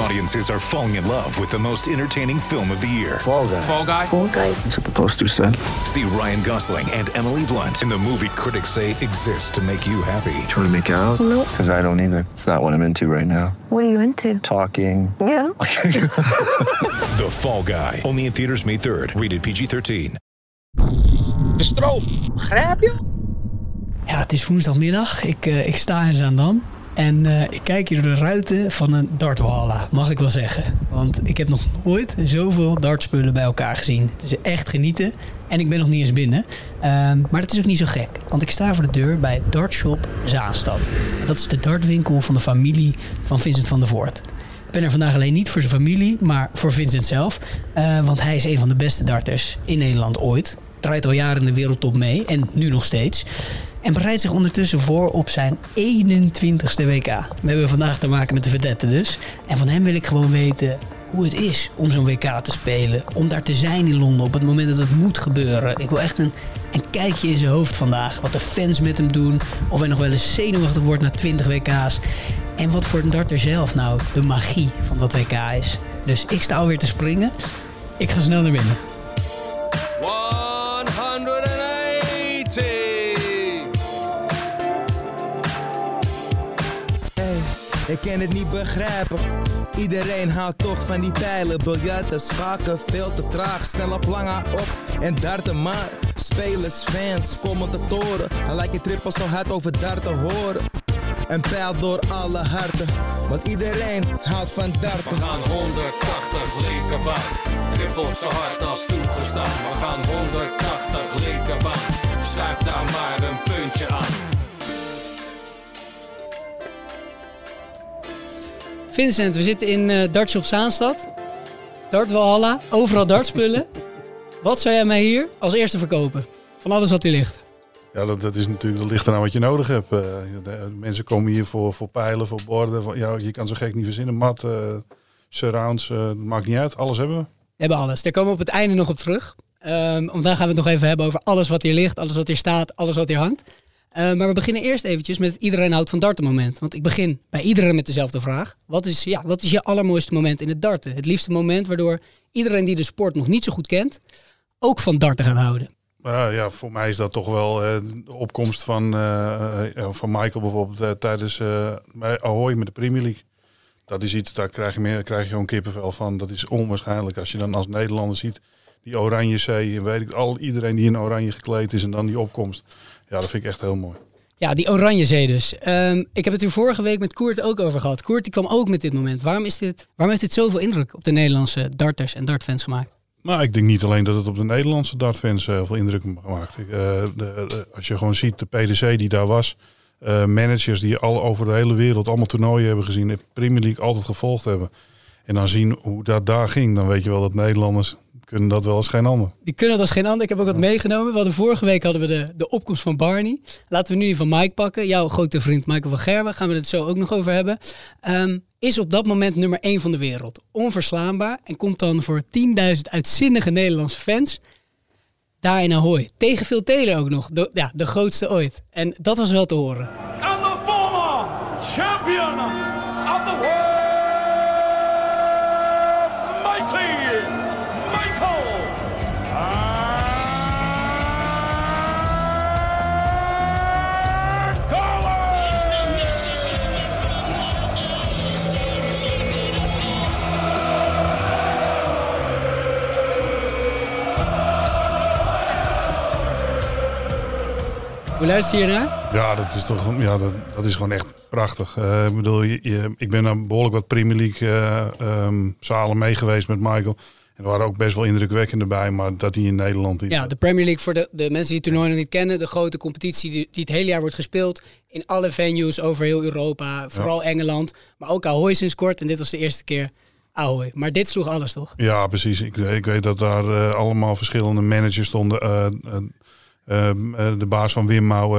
Audiences are falling in love with the most entertaining film of the year. Fall guy. Fall guy. Fall guy. That's what the poster said. See Ryan Gosling and Emily Blunt in the movie critics say exists to make you happy. Trying to make it out? Nope. Because I don't either. It's not what I'm into right now. What are you into? Talking. Yeah. The Fall Guy. Only in theaters May 3rd. Rated PG-13. De stroom. Grijp je? Ja, het is woensdagmiddag. Ik, eh, ik sta in Zaandam. En eh, ik kijk hier door de ruiten van een dartwalla, mag ik wel zeggen. Want ik heb nog nooit zoveel dartspullen bij elkaar gezien. Het is echt genieten. En ik ben nog niet eens binnen. Ehm, maar dat is ook niet zo gek. Want ik sta voor de deur bij Dartshop Zaanstad. Dat is de dartwinkel van de familie van Vincent van der Voort. Ik ben er vandaag alleen niet voor zijn familie, maar voor Vincent zelf. Eh, want hij is een van de beste darters in Nederland ooit. Draait al jaren in de wereldtop mee en nu nog steeds. En bereidt zich ondertussen voor op zijn 21ste WK. We hebben vandaag te maken met de vedette dus. En van hem wil ik gewoon weten hoe het is om zo'n WK te spelen. Om daar te zijn in Londen op het moment dat het moet gebeuren. Ik wil echt een, een kijkje in zijn hoofd vandaag. Wat de fans met hem doen. Of hij nog wel eens zenuwachtig wordt na 20 WK's. En wat voor een darter zelf nou de magie van dat WK is. Dus ik sta alweer te springen. Ik ga snel naar binnen. Ik kan het niet begrijpen. Iedereen houdt toch van die pijlen. Biljarten, schaken, veel te traag. Snel op lange op en darten maar. Spelers, fans, commentatoren. Hij lijkt je trippel zo hard over darten horen. Een pijl door alle harten. Want iedereen houdt van darten. We gaan 180 linkerbaan. Trippelt zo hard als toegestaan. We gaan 180 linkerbaan. Zuig daar maar een puntje aan. Vincent, we zitten in eh Darts op Zaanstad. Dart Walhalla, overal dartspullen. Wat zou jij mij hier als eerste verkopen? Van alles wat hier ligt. Ja, dat, dat is natuurlijk, dat ligt eraan wat je nodig hebt. Eh, de- de mensen komen hier voor, voor pijlen, voor borden. Voor, ja, je kan zo gek niet verzinnen. Mat, eh, surrounds, eh, maakt niet uit. Alles hebben we. We hebben alles. Daar komen we op het einde nog op terug. Ehm want dan gaan we het nog even hebben over alles wat hier ligt, alles wat hier staat, alles wat hier hangt. Eh, maar we beginnen eerst eventjes met het iedereen houdt van darten moment. Want ik begin bij iedereen met dezelfde vraag. Wat is, ja, wat is je allermooiste moment in het darten? Het liefste moment waardoor iedereen die de sport nog niet zo goed kent, ook van darten gaat houden. Maar ja, voor mij is dat toch wel eh, de opkomst van, eh, van Michael bijvoorbeeld tijdens bij Ahoy met de Premier League. Dat is iets, daar krijg je, meer, krijg je gewoon kippenvel van. Dat is onwaarschijnlijk als je dan als Nederlander ziet die oranje zee. Weet ik, al, iedereen die in oranje gekleed is en dan die opkomst. Ja, dat vind ik echt heel mooi. Ja, die oranje zee dus. Ehm, ik heb het hier vorige week met Koert ook over gehad. Koert die kwam ook met dit moment. Waarom, is dit, waarom heeft dit zoveel indruk op de Nederlandse darters en dartfans gemaakt? Nou, ik denk niet alleen dat het op de Nederlandse dartfans eh, heel veel indruk. Ik, eh, de, de- als je gewoon ziet, de PDC die daar was, eh, managers die al over de hele wereld allemaal toernooien hebben gezien, de Premier League altijd gevolgd hebben. En dan zien hoe dat daar ging, dan weet je wel dat Nederlanders kunnen dat wel als geen ander. Die kunnen dat als geen ander. Ik heb ook wat meegenomen. We hadden vorige week hadden we de, de opkomst van Barney. Laten we nu die van Mike pakken. Jouw grote vriend Michael van Gerwen. Gaan we het zo ook nog over hebben. Ehm, is op dat moment nummer 1 van de wereld. Onverslaanbaar. En komt dan voor 10.000 uitzinnige Nederlandse fans. Daar in Ahoy. Tegen Phil Taylor ook nog. De, ja, de grootste ooit. En dat was wel te horen. And the former champion of the world, mighty Michael Hoe luister je naar? Ja, dat is toch ja, dat, dat is gewoon echt prachtig. Eh, ik bedoel, je, ik ben naar behoorlijk wat Premier League eh, ehm, zalen mee geweest met Michael. En er waren ook best wel indrukwekkende bij, maar dat hij in Nederland... Ja, de Premier League voor de, de mensen die het toernooi nog niet kennen. De grote competitie die, die het hele jaar wordt gespeeld. In alle venues over heel Europa. Vooral Engeland. Maar ook Ahoy sinds kort. En dit was de eerste keer Ahoy. Maar dit sloeg alles toch? Ja, precies. Ik, ik weet dat daar eh, allemaal verschillende managers stonden. Eh, eh, de baas van Wimmau,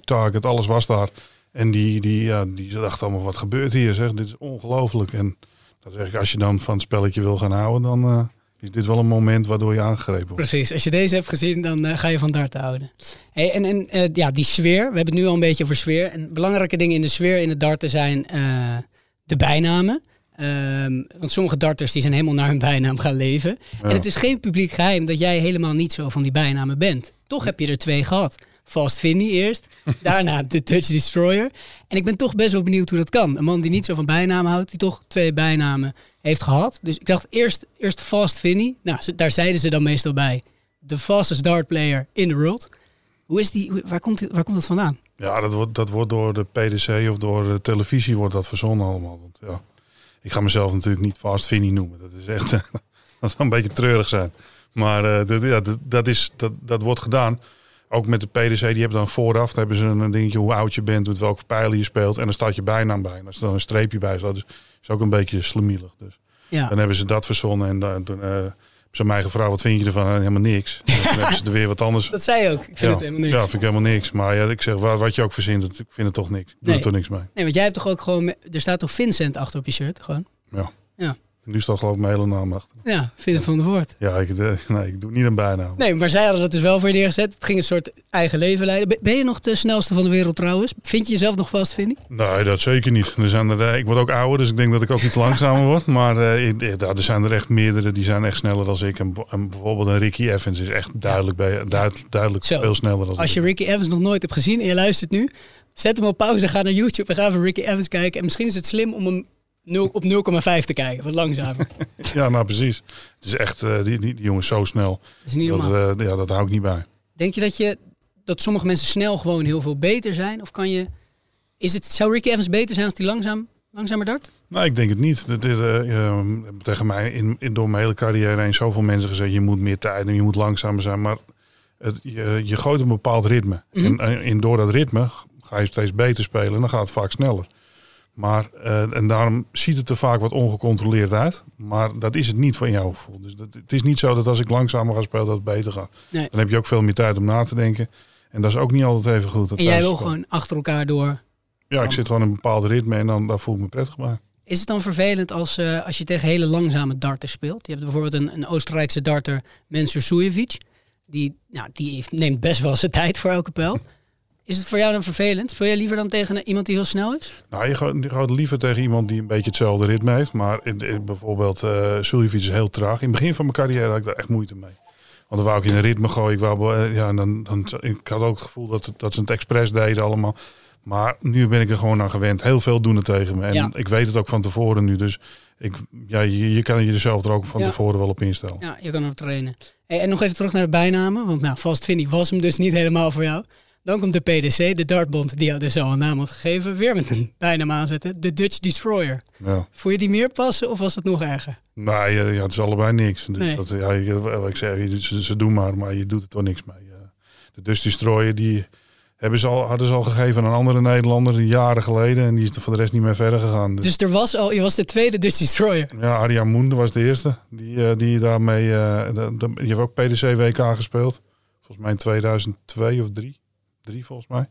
Target, alles was daar. En die, die, ja, die dachten allemaal, wat gebeurt hier? Zeg? Dit is ongelooflijk. En dan zeg ik, als je dan van het spelletje wil gaan houden, dan is dit wel een moment waardoor je aangegrepen wordt. Precies. Als je deze hebt gezien, dan eh, ga je van dart houden. Hey, en en eh, ja, die sfeer. We hebben het nu al een beetje over sfeer. En belangrijke dingen in de sfeer in het darten zijn eh, de bijnamen. Ehm, want sommige darters die zijn helemaal naar hun bijnaam gaan leven. En het is geen publiek geheim dat jij helemaal niet zo van die bijnamen bent. Toch heb je er twee gehad. Fast Finny eerst, daarna de Dutch Destroyer. En ik ben toch best wel benieuwd hoe dat kan. Een man die niet zo van bijnamen houdt, die toch twee bijnamen heeft gehad. Dus ik dacht eerst, eerst Fast Finny. Nou, daar zeiden ze dan meestal bij. The fastest dart player in the world. Hoe is die, waar, komt, waar komt dat vandaan? Ja, dat wordt, dat wordt door de PDC of door de televisie wordt dat verzonnen allemaal. Want, ja, ik ga mezelf natuurlijk niet Fast Finny noemen. Dat is echt, dat zou een beetje treurig zijn. Maar eh, dat, ja, dat, is, dat, dat wordt gedaan. Ook met de PDC, die hebben dan vooraf dan hebben ze een dingetje hoe oud je bent, met welke pijlen je speelt. En dan staat je bijnaam bij. En als er dan een streepje bij staat, is, is ook een beetje slemielig. Dus Ja. dan hebben ze dat verzonnen. En dan, toen eh, hebben ze mij gevraagd, wat vind je ervan? En helemaal niks. Toen hebben ze er weer wat anders Dat zei je ook. Ik vind ja, het helemaal niks. Ja, vind ik helemaal niks. Maar ja, ik zeg, wat, wat je ook verzint, ik vind het toch niks. Ik doe Nee. er toch niks mee. Nee, want jij hebt toch ook gewoon... Er staat toch Vincent achter op je shirt? Gewoon. Ja. Ja. Nu staat geloof ik mijn hele naam achter. Ja, Vincent van der Voort. Ja, ik, eh, nee, ik doe niet een bijnaam. Nee, maar zij hadden dat dus wel voor je neergezet. Het ging een soort eigen leven leiden. Ben- je nog de snelste van de wereld trouwens? Vind je jezelf nog vast, Vinnie? Nee, dat zeker niet. Er zijn er, eh, ik word ook ouder, dus ik denk dat ik ook iets langzamer word. Maar ik- eh, er zijn er echt meerdere, die zijn echt sneller dan ik. En, bijvoorbeeld een Ricky Evans is echt duidelijk, bij, duid- duidelijk Zo. veel sneller dan Als je ik. Ricky Evans nog nooit hebt gezien en je luistert nu, zet hem op pauze, ga naar YouTube en ga even Ricky Evans kijken. En misschien is het slim om hem 0, op 0,5 te kijken, wat langzamer. Ja, nou precies. Het is echt, eh, die, die, die jongen is zo snel. Dat is niet dat, normaal. eh, ja, dat hou ik niet bij. Denk je dat, je dat sommige mensen snel gewoon heel veel beter zijn? Of kan je... Is het, zou Ricky Evans beter zijn als hij langzaam, langzamer dart? Nou, ik denk het niet. Dat is, eh, tegen mij in, in, door mijn hele carrière heen zoveel mensen gezegd... je moet meer tijd en je moet langzamer zijn. Maar het, je, je gooit een bepaald ritme. Mhm. en door dat ritme ga je steeds beter spelen en dan gaat het vaak sneller. Maar, eh, en daarom ziet het er vaak wat ongecontroleerd uit. Maar dat is het niet van jouw gevoel. Dus dat, het is niet zo dat als ik langzamer ga spelen dat het beter gaat. Nee. Dan heb je ook veel meer tijd om na te denken. En dat is ook niet altijd even goed. En jij wil gewoon achter elkaar door. Ja, ik zit gewoon in een bepaald ritme en dan daar voel ik me prettig bij. Is het dan vervelend als, eh, als je tegen hele langzame darters speelt? Je hebt bijvoorbeeld een, een Oostenrijkse darter, Mensur Sujevic. Die, nou, die heeft, neemt best wel zijn tijd voor elke pijl. Is het voor jou dan vervelend? Speel jij liever dan tegen iemand die heel snel is? Nou, je gaat, je gaat liever tegen iemand die een beetje hetzelfde ritme heeft. Maar in, in- bijvoorbeeld Suljevic is heel traag. In het begin van mijn carrière had ik daar echt moeite mee. Want dan wou ik in een ritme gooien. Ik, wou, eh, ja, dan, dan, ik had ook het gevoel dat, dat ze het expres deden allemaal. Maar nu ben ik er gewoon aan gewend. Heel veel doen het tegen me. En Ja. ik weet het ook van tevoren nu. Dus ik, ja, je, je kan jezelf er ook van Ja. tevoren wel op instellen. Ja, je kan hem trainen. Hey, en nog even terug naar de bijnamen. Want nou, Vast Vinnie was hem dus niet helemaal voor jou. Dan komt de PDC, de dartbond, die jou dus al een naam had gegeven. Weer met een bijnaam aanzetten. De Dutch Destroyer. Ja. Vond je die meer passen of was het nog erger? Nee, ja, ja, het is allebei niks. Dus Nee. dat, ja, ik, zeg, ze, ze doen maar, maar je doet er toch niks mee. Ja. De Dutch Destroyer, die hebben ze al, hadden ze al gegeven aan een andere Nederlander jaren geleden. En die is er voor de rest niet meer verder gegaan. Dus, Dus er was al, je was de tweede Dutch Destroyer. ja, Arjan Moende was de eerste. Die, eh, die daarmee, eh, die heeft ook PDC WK gespeeld. Volgens mij in 2002 of 3. 3 volgens mij.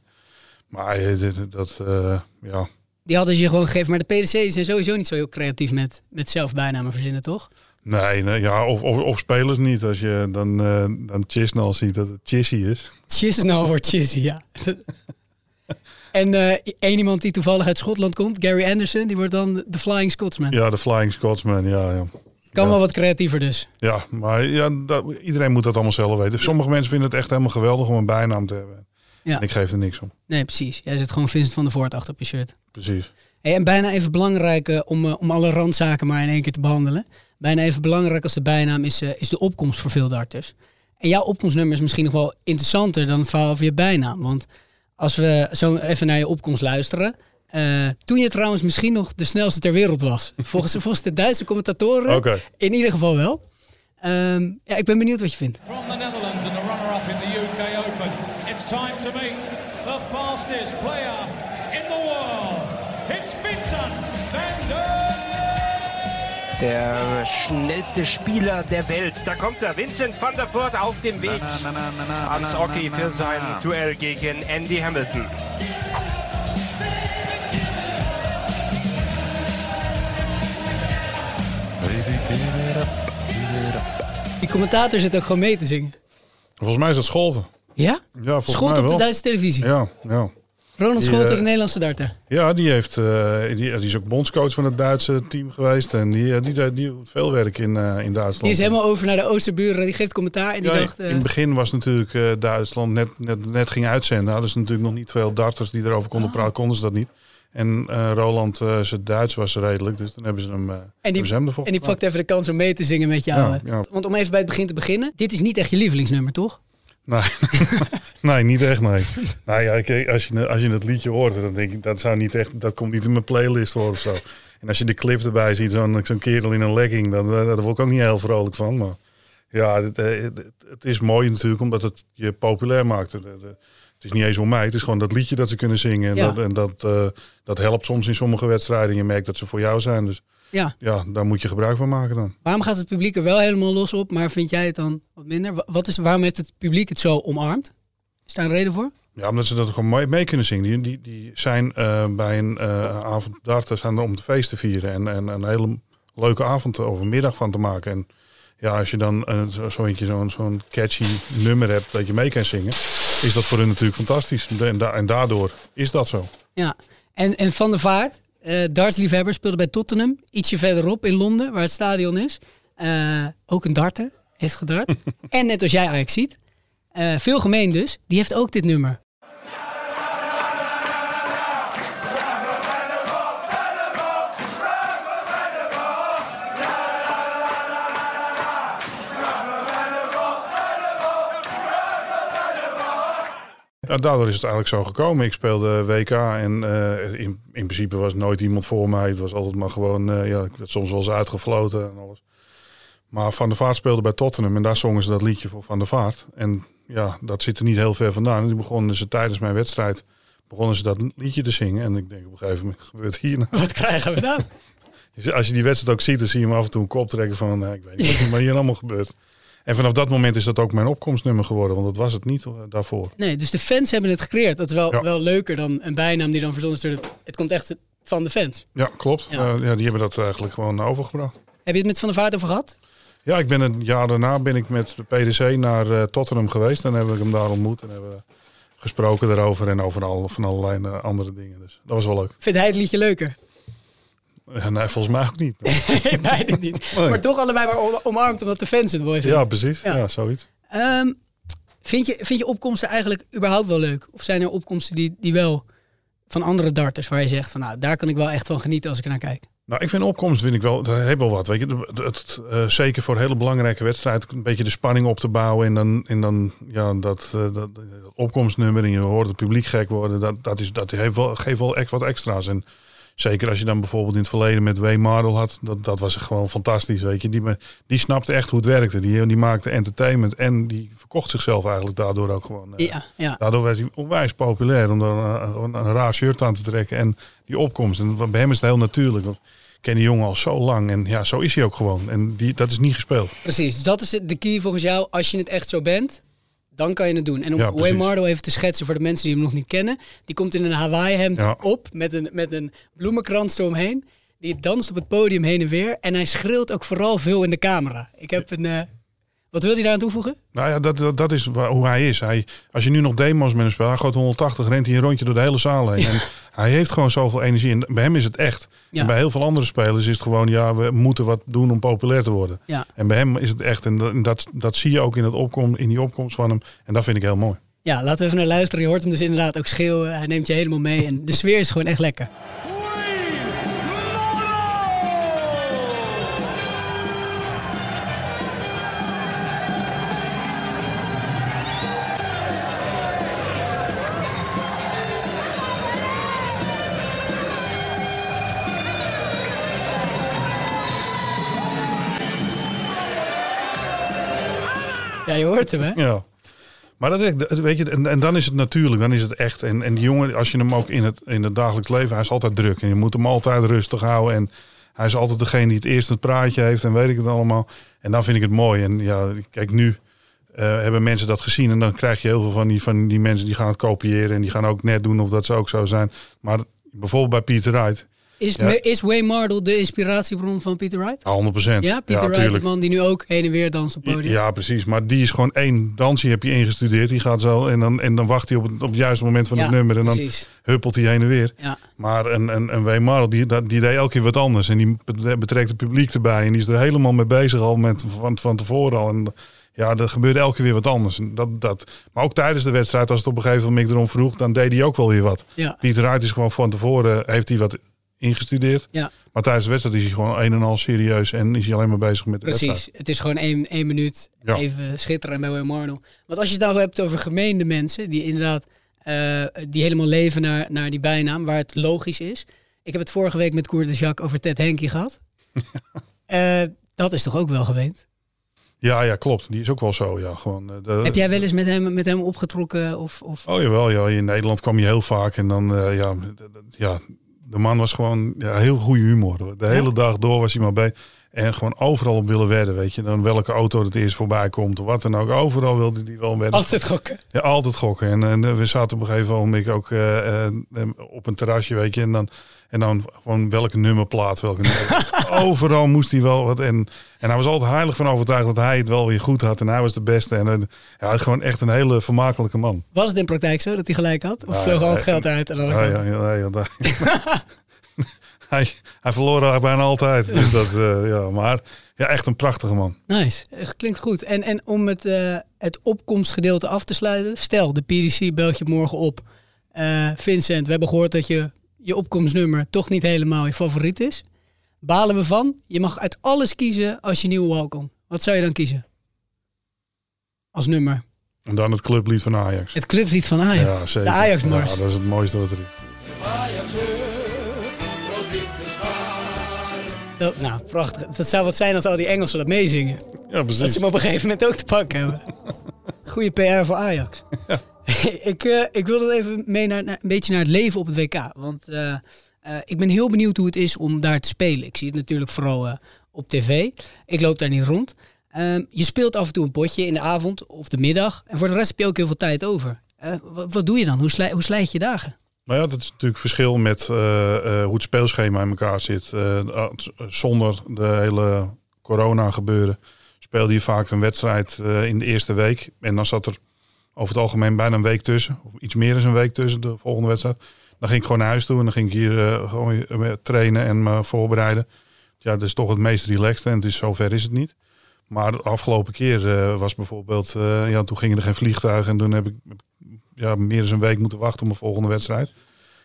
Maar eh, dat, eh, ja, Die hadden ze je gewoon gegeven. Maar de PDC zijn sowieso niet zo heel creatief met, met zelf bijnamen verzinnen, toch? Nee, nee ja, of, of, of spelers niet. Als je dan, eh dan Chisnall ziet dat het Chissy is. Chisnall wordt Chissy, ja. en eh één iemand die toevallig uit Schotland komt, Gary Anderson, die wordt dan de Flying Scotsman. Ja, de Flying Scotsman, ja. ja. Kan ja. wel wat creatiever dus. Ja, maar ja, dat, iedereen moet dat allemaal zelf weten. Sommige mensen vinden het echt helemaal geweldig om een bijnaam te hebben. Ja. Ik geef er niks om. Nee, precies. Jij zit gewoon Vincent van der Voort achter op je shirt. Precies. Hey, en bijna even belangrijk eh, om, eh, om alle randzaken maar in één keer te behandelen. Bijna even belangrijk als de bijnaam is, eh, is de opkomst voor veel darters. En jouw opkomstnummer is misschien nog wel interessanter dan het verhaal over je bijnaam. Want als we zo even naar je opkomst luisteren. eh, toen je trouwens misschien nog de snelste ter wereld was. Volgens, volgens de Duitse commentatoren Oké. in ieder geval wel. Ehm, ja, ik ben benieuwd wat je vindt. From the Der schnellste Spieler der Welt. Da kommt er, Vincent van der Voort auf dem Weg ans Hockey für sein Duell gegen Andy Hamilton. Die commentator zit ook gewoon mee te zingen. Volgens mij is dat Scholten. Ja? Ja, volgens Schoot mij op de wel. Duitse televisie. Ja, ja. Ronald Die, eh, de Nederlandse darter. Ja, die, heeft, eh, die, die is ook bondscoach van het Duitse team geweest. En die, eh, die, die, doet veel werk in, eh, in Duitsland. Die is helemaal over naar de Oosterburen. Die geeft commentaar en die Ja, dacht... eh, in het begin was natuurlijk eh, Duitsland net, net, net ging uitzenden. Hadden ze natuurlijk nog niet veel darters die erover Ah. konden praten. Konden ze dat niet. En eh, Roland, eh, zijn Duits was redelijk. Dus dan hebben ze hem, eh en die, hem ervoor en die pakt even de kans om mee te zingen met jou. Ja, hè? ja. Want om even bij het begin te beginnen. Dit is niet echt je lievelingsnummer, toch? Nee. nee, niet echt, nee. nou ja, kijk, als je, als je het liedje hoort, dan denk ik, dat, zou niet echt, dat komt niet in mijn playlist voor of zo. En als je de clip erbij ziet, zo'n zo'n kerel in een legging, dan, daar word ik ook niet heel vrolijk van. Maar ja, het, eh, het, het is mooi natuurlijk, omdat het je populair maakt. Het, is niet eens om mij, het is gewoon dat liedje dat ze kunnen zingen. En, Ja. dat, en dat, eh, dat helpt soms in sommige wedstrijden. Je merkt dat ze voor jou zijn, dus Ja. ja, daar moet je gebruik van maken dan. Waarom gaat het publiek er wel helemaal los op, maar vind jij het dan wat minder? Wa- Wat is, waarom heeft het publiek het zo omarmd? Is daar een reden voor? Ja, omdat ze dat gewoon mee, mee kunnen zingen. Die, die, die zijn eh, bij een eh, avond darten zijn er om het feest te vieren. En, en een hele leuke avond of een middag van te maken. En ja, als je dan eh, zo, zo eentje, zo'n zo'n catchy nummer hebt dat je mee kan zingen, is dat voor hun natuurlijk fantastisch. En, da- en daardoor is dat zo. Ja. En, en Van der Vaart, eh dartsliefhebber, speelde bij Tottenham. Ietsje verderop in Londen, waar het stadion is. Eh, ook een darter, heeft gedart. en net als jij eigenlijk ziet. eh, veel gemeen dus. Die heeft ook dit nummer. Daardoor is het eigenlijk zo gekomen. Ik speelde WK en eh, in, in principe was nooit iemand voor mij. Het was altijd maar gewoon, eh, ja, ik werd soms wel eens uitgefloten en alles. Maar Van der Vaart speelde bij Tottenham en daar zongen ze dat liedje voor Van der Vaart. En ja, dat zit er niet heel ver vandaan. En die begonnen ze tijdens mijn wedstrijd, begonnen ze dat liedje te zingen. En ik denk op een gegeven moment, gebeurt hier nou? Wat krijgen we dan? Als je die wedstrijd ook ziet, dan zie je hem af en toe een kop trekken van, nou, ik weet niet wat er hier allemaal gebeurt. En vanaf dat moment is dat ook mijn opkomstnummer geworden, want dat was het niet eh, daarvoor. Nee, dus de fans hebben het gecreëerd. Dat is wel, Ja. wel leuker dan een bijnaam die dan verzonnen is. Het komt echt van de fans. Ja, klopt. Ja. Ja. ja, die hebben dat eigenlijk gewoon overgebracht. Heb je het met Van der Vaart over gehad? Ja, ik ben een jaar daarna ben ik met de PDC naar eh, Tottenham geweest. En heb ik hem daar ontmoet en hebben we gesproken daarover en over al, van allerlei eh, andere dingen. Dus dat was wel leuk. Vindt hij het liedje leuker? Ja, nee, volgens mij ook niet. Beide niet. Nee. Maar toch allebei maar om- omarmd omdat de fans het mooi vinden. Ja, precies. Ja. Ja, zoiets. Ehm, vind, je, vind je opkomsten eigenlijk überhaupt wel leuk? Of zijn er opkomsten die, die wel van andere darters waar je zegt van nou, daar kan ik wel echt van genieten als ik naar kijk? Nou, ik vind opkomst vind ik wel, dat heeft wel wat. Weet je, het, het, eh, zeker voor hele belangrijke wedstrijden, een beetje de spanning op te bouwen en dan, en dan ja, dat, eh, dat, dat opkomstnummer en je hoort het publiek gek worden, dat, dat, is, dat heeft wel, geeft wel echt wat extra's. En zeker als je dan bijvoorbeeld in het verleden met W. Mardel had, dat, dat was gewoon fantastisch, weet je. Die, die snapte echt hoe het werkte. Die, die maakte entertainment en die verkocht zichzelf eigenlijk daardoor ook gewoon. eh, Ja, ja. Daardoor werd hij onwijs populair om er eh, een, een raar shirt aan te trekken en die opkomst. En bij hem is het heel natuurlijk. Want ik ken die jongen al zo lang en ja, zo is hij ook gewoon. En die, dat is niet gespeeld. Precies, dat is de key volgens jou. Als je het echt zo bent, dan kan je het doen. En om Ja, Wayne precies. Mardo even te schetsen voor de mensen die hem nog niet kennen. Die komt in een Hawaii hemd Ja. op met een, met een bloemenkrans eromheen. Die danst op het podium heen en weer. En hij schreeuwt ook vooral veel in de camera. Ik heb een... eh, wat wil hij daar aan toevoegen? Nou ja, dat, dat, dat is wa- hoe hij is. Hij, als je nu nog demo's met hem speelt, hij gaat 180, rent hij een rondje door de hele zaal heen. En hij heeft gewoon zoveel energie. En bij hem is het echt. Ja. En bij heel veel andere spelers is het gewoon, ja, we moeten wat doen om populair te worden. Ja. En bij hem is het echt. En dat, en dat, dat zie je ook in, het opkom, in die opkomst van hem. En dat vind ik heel mooi. Ja, laten we even naar luisteren. Je hoort hem dus inderdaad ook schreeuwen. Hij neemt je helemaal mee. En de sfeer is gewoon echt lekker. Je hoort hem, hè? Ja. Maar dat is, weet je, en, en dan is het natuurlijk, dan is het echt. En, en die jongen, als je hem ook in het, in het dagelijks leven, hij is altijd druk. En je moet hem altijd rustig houden. En hij is altijd degene die het eerst het praatje heeft en weet ik het allemaal. En dan vind ik het mooi. En ja, kijk, nu eh, hebben mensen dat gezien. En dan krijg je heel veel van die, van die mensen die gaan het kopiëren. En die gaan ook net doen of dat ze ook zo zijn. Maar bijvoorbeeld bij Peter Wright. Is, Ja. is Wayne Mardle de inspiratiebron van Peter Wright? 100 procent. Ja, Peter Wright, de man die nu ook heen en weer danst op podium. Ja, precies. Maar die is gewoon één dansje heb je ingestudeerd. Die gaat zo en dan, en dan wacht hij op het, op het juiste moment van het nummer. En dan huppelt hij heen en weer. Ja. Maar een, een, een Wayne Mardle, die, dat- die deed elke keer wat anders. En die bet- betrekt het publiek erbij. En die is er helemaal mee bezig al met, van, van tevoren al. En ja, er gebeurde elke keer weer wat anders. Dat, dat. Maar ook tijdens de wedstrijd, als het op een gegeven moment erom vroeg, dan deed hij ook wel weer wat. Ja. Pieter Wright is gewoon van tevoren, heeft hij wat ingestudeerd. Ja. Maar tijdens de wedstrijd is hij gewoon een en al serieus en is hij alleen maar bezig met de wedstrijd. Precies. Het is gewoon één, één minuut Ja. even schitteren bij Wayne Mardle. Want als je het nou hebt over gemeende mensen, die inderdaad eh, die helemaal leven naar, naar die bijnaam, waar het logisch is. Ik heb het vorige week met Koert de Jacques over Ted Henke gehad. Eh, dat is toch ook wel geweend? Ja, ja, klopt. Die is ook wel zo, ja. Gewoon, eh, de, Heb jij wel eens met hem, met hem opgetrokken? Of, of... Oh jawel, ja. In Nederland kwam je heel vaak en dan, ja, ja, de man was gewoon ja, heel goede humor. De hele dag door was hij maar bij. En gewoon overal op willen wedden, weet je. Dan welke auto het eerst voorbij komt of wat dan ook. Overal wilde hij wel wedden. Altijd gokken. Ja, altijd gokken. En, en we zaten op een gegeven moment ook eh, eh, op een terrasje, weet je. En dan, en dan gewoon welke nummerplaat, welke nummer. Overal moest hij wel wat. En, en hij was altijd heilig van overtuigd dat hij het wel weer goed had. En hij was de beste. En eh, ja, hij is gewoon echt een hele vermakelijke man. Was het in praktijk zo dat hij gelijk had? Of Ja, vloog al het ja, geld uit? En dan Ja, ja, ja, ja, hij, hij verloor eigenlijk bijna altijd. Dus dat, eh, ja, maar ja, echt een prachtige man. Nice, klinkt goed. En, en om het, eh, het opkomstgedeelte af te sluiten. Stel, de PDC belt je morgen op. Eh, Vincent, we hebben gehoord dat je, je opkomstnummer toch niet helemaal je favoriet is. Balen we van? Je mag uit alles kiezen als je nieuwe welkom. Wat zou je dan kiezen? Als nummer. En dan het clublied van Ajax. Het clublied van Ajax. Ja, zeker. De Ajax-mars. Ja, dat is het mooiste wat er is. Dat, nou, prachtig. Dat zou wat zijn als al die Engelsen dat meezingen. Ja, precies. Dat ze hem op een gegeven moment ook te pakken hebben. Goede PR voor Ajax. ik, eh, ik wil dan even mee naar, naar- een beetje naar het leven op het WK. Want eh, eh, ik ben heel benieuwd hoe het is om daar te spelen. Ik zie het natuurlijk vooral op tv. Ik loop daar niet rond. Ehm, je speelt af en toe een potje in de avond of de middag. En voor de rest heb je ook heel veel tijd over. Wat, wat doe je dan? Hoe, slij, hoe slijt je dagen? Nou ja, dat is natuurlijk verschil met eh, eh, hoe het speelschema in elkaar zit. Eh, zonder de hele corona gebeuren speelde je vaak een wedstrijd in de eerste week. En dan zat er over het algemeen bijna een week tussen. Of iets meer dan een week tussen de volgende wedstrijd. Dan ging ik gewoon naar huis toe en dan ging ik hier gewoon trainen en me voorbereiden. Ja, dat is toch het meest relaxed en het is, zover is het niet. Maar de afgelopen keer was bijvoorbeeld, ja, toen gingen er geen vliegtuigen en toen heb ik ja, meer dan een week moeten wachten op mijn volgende wedstrijd.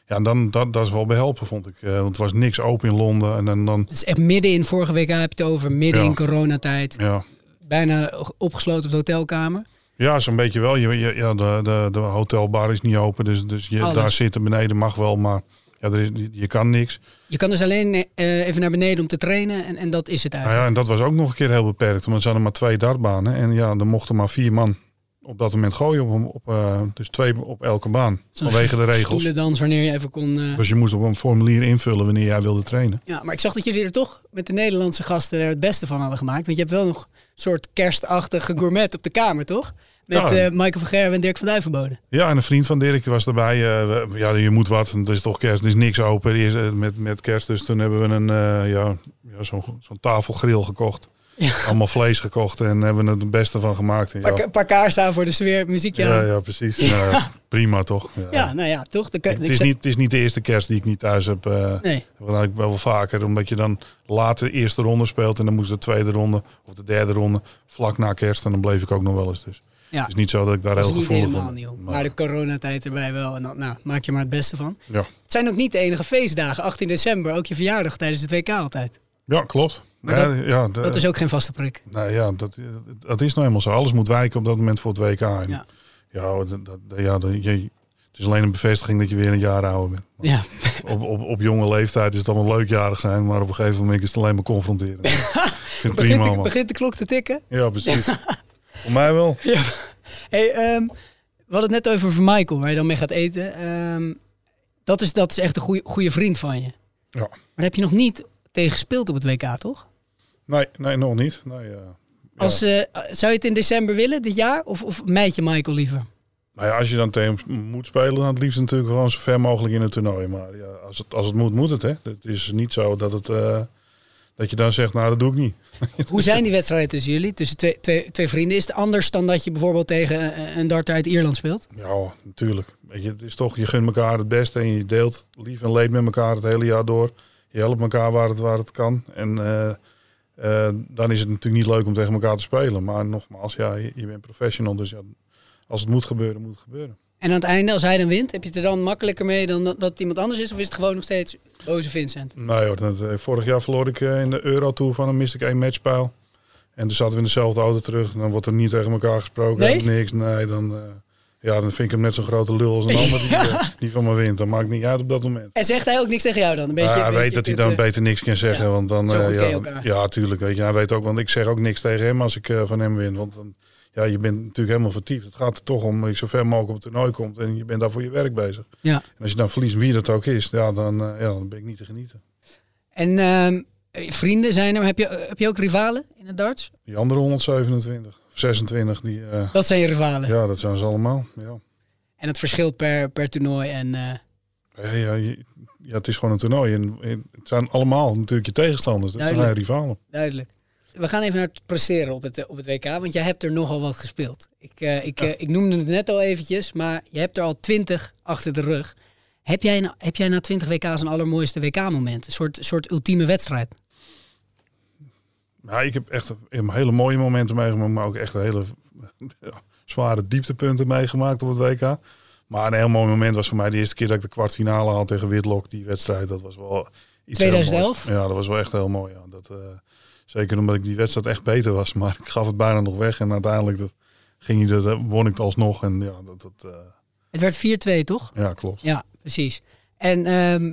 Ja, en dan, dat, dat is wel behelpen, vond ik. Eh, want het was niks open in Londen. En dan, dan Het is echt midden in vorige week heb je het over. Midden Ja. in coronatijd. ja, Bijna opgesloten op de hotelkamer. ja zo'n beetje wel. Je, je- ja, de, de, de hotelbar is niet open, dus, dus je, Alles. daar zitten beneden mag wel, maar ja, er is, je kan niks. Je kan dus alleen eh, even naar beneden om te trainen en, en dat is het Nou eigenlijk. ja, en dat was ook nog een keer heel beperkt, want er zaten maar twee dartbanen. En ja, er mochten maar vier man op dat moment gooien. Op, op, eh, dus twee op elke baan, vanwege de regels. stoelendans wanneer je even kon... eh, Dus je moest op een formulier invullen wanneer jij wilde trainen. Ja, maar ik zag dat jullie er toch met de Nederlandse gasten er het beste van hadden gemaakt. Want je hebt wel nog een soort kerstachtige gourmet op de kamer, toch? Met Ja. eh, Michael van Gerwen en Dirk van Duivenbode. Ja, en een vriend van Dirk was erbij. ja, je moet wat. Het is toch kerst. Er is niks open eh, met, met kerst. Dus toen hebben we een ja, ja, zo'n zo'n tafelgrill gekocht. Allemaal vlees gekocht en hebben er het beste van gemaakt. En Een paar, ja, paar kaarsen voor de sfeer, muziekje ja, ja, precies. Nou ja, prima toch? Ja. Ja, nou ja, toch? Het is, niet, het is niet de eerste kerst die ik niet thuis heb. eh Nee. heb ik eigenlijk wel vaker. Omdat je dan later de eerste ronde speelt. En dan moest de tweede ronde of de derde ronde vlak na kerst. En dan bleef ik ook nog wel eens. Dus Ja. het is niet zo dat ik daar Dat heel niet gevoelig helemaal van nieuw. ben. Maar de coronatijd erbij wel. En dan nou, maak je maar het beste van. Ja. Het zijn ook niet de enige feestdagen. 18 december, ook je verjaardag tijdens het WK altijd. ja, klopt. Maar ja, dat- ja, de- Dat is ook geen vaste prik. Nou ja, dat, dat is nou eenmaal zo. Alles moet wijken op dat moment voor het WK. En Ja. ja, dat, dat, ja dat, je, het is alleen een bevestiging dat je weer een jaar ouder bent. Ja. Op, op, op jonge leeftijd is het allemaal leukjarig zijn, maar op een gegeven moment is het alleen maar confronteren. Ik vind het prima Begint, de, begint de klok te tikken? Ja, precies. Voor mij wel. Ja. Hey, ehm, we hadden het net over van Michael, waar je dan mee gaat eten. Ehm, dat, is, dat is echt een goede, goede vriend van je. Ja. Maar daar heb je nog niet tegen gespeeld op het WK, toch? Nee, nee nog niet. Nee, eh, Als, eh, zou je het in december willen, dit jaar? Of, of meid je Michael liever? Nou ja, als je dan tegen moet spelen, dan het liefst natuurlijk gewoon zo ver mogelijk in het toernooi. Maar ja, als, het, als het moet, moet het. Hè. Het is niet zo dat, het, eh, dat je dan zegt, nou dat doe ik niet. Hoe zijn die wedstrijden tussen jullie? Tussen twee, twee, twee vrienden? Is het anders dan dat je bijvoorbeeld tegen een- darter uit Ierland speelt? Ja, natuurlijk. Weet je, het is toch, je gunt elkaar het beste en je deelt lief en leed met elkaar het hele jaar door. Je helpt elkaar waar het, waar het kan. En eh, dan is het natuurlijk niet leuk om tegen elkaar te spelen. Maar nogmaals, ja, je, je bent professional. Dus ja, als het moet gebeuren, moet het gebeuren. En aan het einde, als hij dan wint, heb je het er dan makkelijker mee dan dat, dat iemand anders is? Of is het gewoon nog steeds boze Vincent? Nee hoor, dat, eh, vorig jaar verloor ik eh, in de Euro-tour van hem, miste ik één matchpijl. En toen zaten we in dezelfde auto terug. Dan wordt er niet tegen elkaar gesproken. Nee? Niks, nee. Dan, ja, dan vind ik hem net zo'n grote lul als een ander die, eh, die van me wint. Dat maakt niet uit op dat moment. En zegt hij ook niks tegen jou dan? Een beetje, Ja, een hij beetje weet dat hij dan eh, beter niks kan zeggen. want dan, eh, ja, ja, tuurlijk. Weet je, hij weet ook, want ik zeg ook niks tegen hem als ik van hem win. Want dan, ja, je bent natuurlijk helemaal vertiefd. Het gaat er toch om dat je zo ver mogelijk op het toernooi komt. En je bent daar voor je werk bezig. Ja. En als je dan verliest, wie dat ook is, ja, dan, ja, dan ben ik niet te genieten. En ehm, eh, vrienden zijn er, heb je, heb je ook rivalen in het darts? Die andere 127 of 26, die, eh, Dat zijn je rivalen. ja, dat zijn ze allemaal. Ja. En het verschilt per, per toernooi. En, eh, Ja, ja, ja, het is gewoon een toernooi. En, en het zijn allemaal natuurlijk je tegenstanders. Dat zijn Duidelijk. rivalen. duidelijk. We gaan even naar het presteren op het, eh, op het WK, want jij hebt er nogal wat gespeeld. Ik, ik, ik noemde het net al eventjes, maar je hebt er al 20 achter de rug. Heb jij, heb jij na 20 WK's een allermooiste WK-moment? Een soort, soort ultieme wedstrijd? Ja, ik heb echt hele mooie momenten meegemaakt, maar ook echt hele zware dieptepunten meegemaakt op het WK. Maar een heel mooi moment was voor mij de eerste keer dat ik de kwartfinale had tegen Whitlock. Die wedstrijd, dat was wel iets heel 2011? moois. Ja, dat was wel echt heel mooi. Ja. Dat, eh, zeker omdat ik die wedstrijd echt beter was, maar ik gaf het bijna nog weg. En uiteindelijk dat, ging hij, dat, won ik het alsnog. En ja, dat, dat, eh, Het werd 4-2, toch? ja klopt. Ja, precies. En ehm,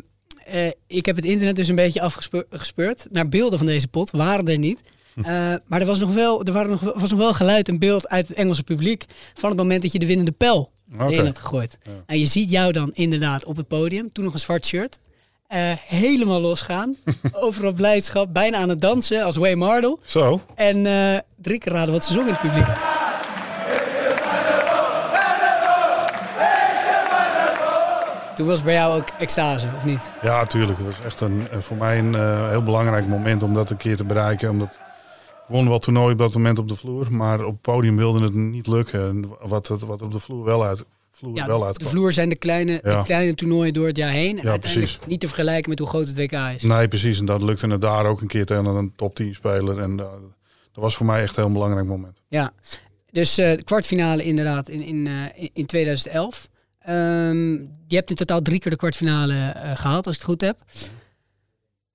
eh, ik heb het internet dus een beetje afgespeurd naar beelden van deze pot. Waren er niet. Hm. Eh, maar er, was nog, wel, er waren nog, was nog wel geluid en beeld uit het Engelse publiek van het moment dat je de winnende pijl Oké. erin had gegooid. En je ziet jou dan inderdaad op het podium, toen nog een zwart shirt, eh, helemaal losgaan. overal blijdschap, bijna aan het dansen als Way Mardle. Zo. En drie keer raden wat ze zong in het publiek. Toen was bij jou ook extase, of niet? Ja, tuurlijk. Het was echt een, voor mij een eh, heel belangrijk moment om dat een keer te bereiken. Omdat ik won wel toernooi op dat moment op de vloer, maar op het podium wilde het niet lukken. En Wat, het, wat op de vloer wel uit, vloer Ja, wel de uitkwam. vloer zijn de kleine, de kleine toernooien door het jaar heen. En Ja, uiteindelijk precies. niet te vergelijken met hoe groot het WK is. Nee, precies. En dat lukte het daar ook een keer tegen een top 10 speler. En eh, dat was voor mij echt een heel belangrijk moment. Ja, dus eh, de kwartfinale inderdaad in, in, in- in 2011. Ehm, je hebt in totaal drie keer de kwartfinale eh, gehaald, als ik het goed heb.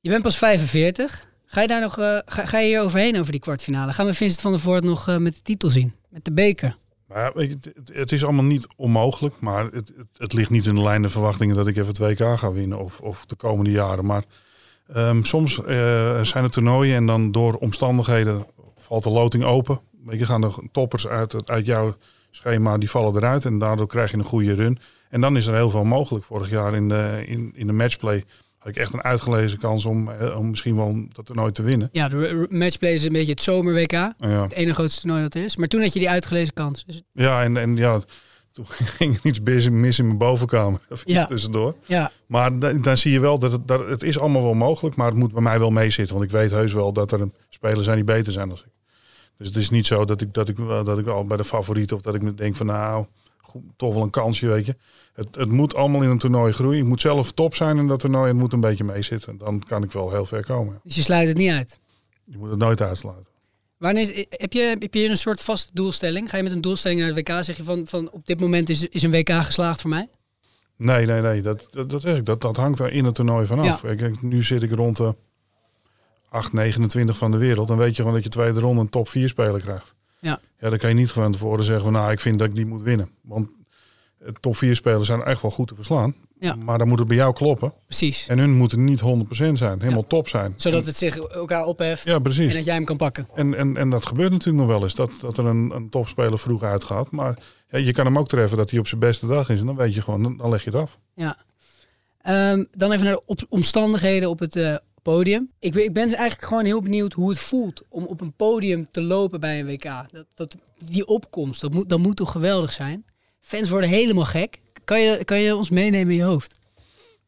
Je bent pas 45. Ga je daar nog eh, ga, je hier overheen over die kwartfinale? Gaan we Vincent van der Voort nog eh, met de titel zien? Met de beker? Maar het, het- is allemaal niet onmogelijk. Maar het, het, het ligt niet in de lijn de verwachtingen dat ik even het WK ga winnen. Of, of de komende jaren. Maar ehm, soms zijn er toernooien en dan door omstandigheden valt de loting open. Je, gaan er toppers uit, uit jouw schema, die vallen eruit. En daardoor krijg je een goede run. En dan is er heel veel mogelijk. Vorig jaar in de, in, in de matchplay had ik echt een uitgelezen kans om, eh, om misschien wel dat toernooi te winnen. Ja, de matchplay is een beetje het zomer-WK. Ja. Het ene grootste toernooi dat er is. Maar toen had je die uitgelezen kans. Dus, Ja, en, en ja, toen ging er iets mis mis in mijn bovenkamer. Ja. tussendoor. ja, Maar da- dan zie je wel dat het, dat het is allemaal wel mogelijk, maar het moet bij mij wel meezitten. Want ik weet heus wel dat er spelers zijn die beter zijn dan ik. Dus het is niet zo dat ik, dat ik, wel- dat ik al bij de favoriet of dat ik me denk van nou, goed, toch wel een kansje, weet je. Het, het moet allemaal in een toernooi groeien. Je moet zelf top zijn in dat toernooi en het moet een beetje meezitten. Dan kan ik wel heel ver komen. dus je sluit het niet uit. Je moet het nooit uitsluiten. Wanneer is, heb, je, heb je hier een soort vaste doelstelling? Ga je met een doelstelling naar het WK? Zeg je van, van op dit moment is, is een WK geslaagd voor mij? Nee, nee, nee. Dat, dat, dat, zeg ik. Dat, dat hangt er in het toernooi vanaf. Ja. Kijk, nu zit ik rond de 8, 29 van de wereld. Dan weet je gewoon dat je tweede ronde een top 4 speler krijgt. Ja. Ja, dan kan je niet gewoon tevoren zeggen van nou, ik vind dat ik die moet winnen. Want eh, top 4 spelers zijn echt wel goed te verslaan. Ja. Maar dan moet het bij jou kloppen. Precies. En hun moeten niet 100% zijn, helemaal top zijn. Zodat het zich elkaar opheft Ja, precies. en dat jij hem kan pakken. En, en, en dat gebeurt natuurlijk nog wel eens, dat, dat er een, een topspeler vroeg uitgaat. Maar ja, je kan hem ook treffen dat hij op zijn beste dag is. En dan weet je gewoon, dan, dan leg je het af. Ja. Ehm, dan even naar de op- omstandigheden op het eh, podium. Ik, ik ben dus eigenlijk gewoon heel benieuwd hoe het voelt om op een podium te lopen bij een WK. Dat, dat, die opkomst, dat moet, dat moet toch geweldig zijn? Fans worden helemaal gek. Kan je, kan je ons meenemen in je hoofd?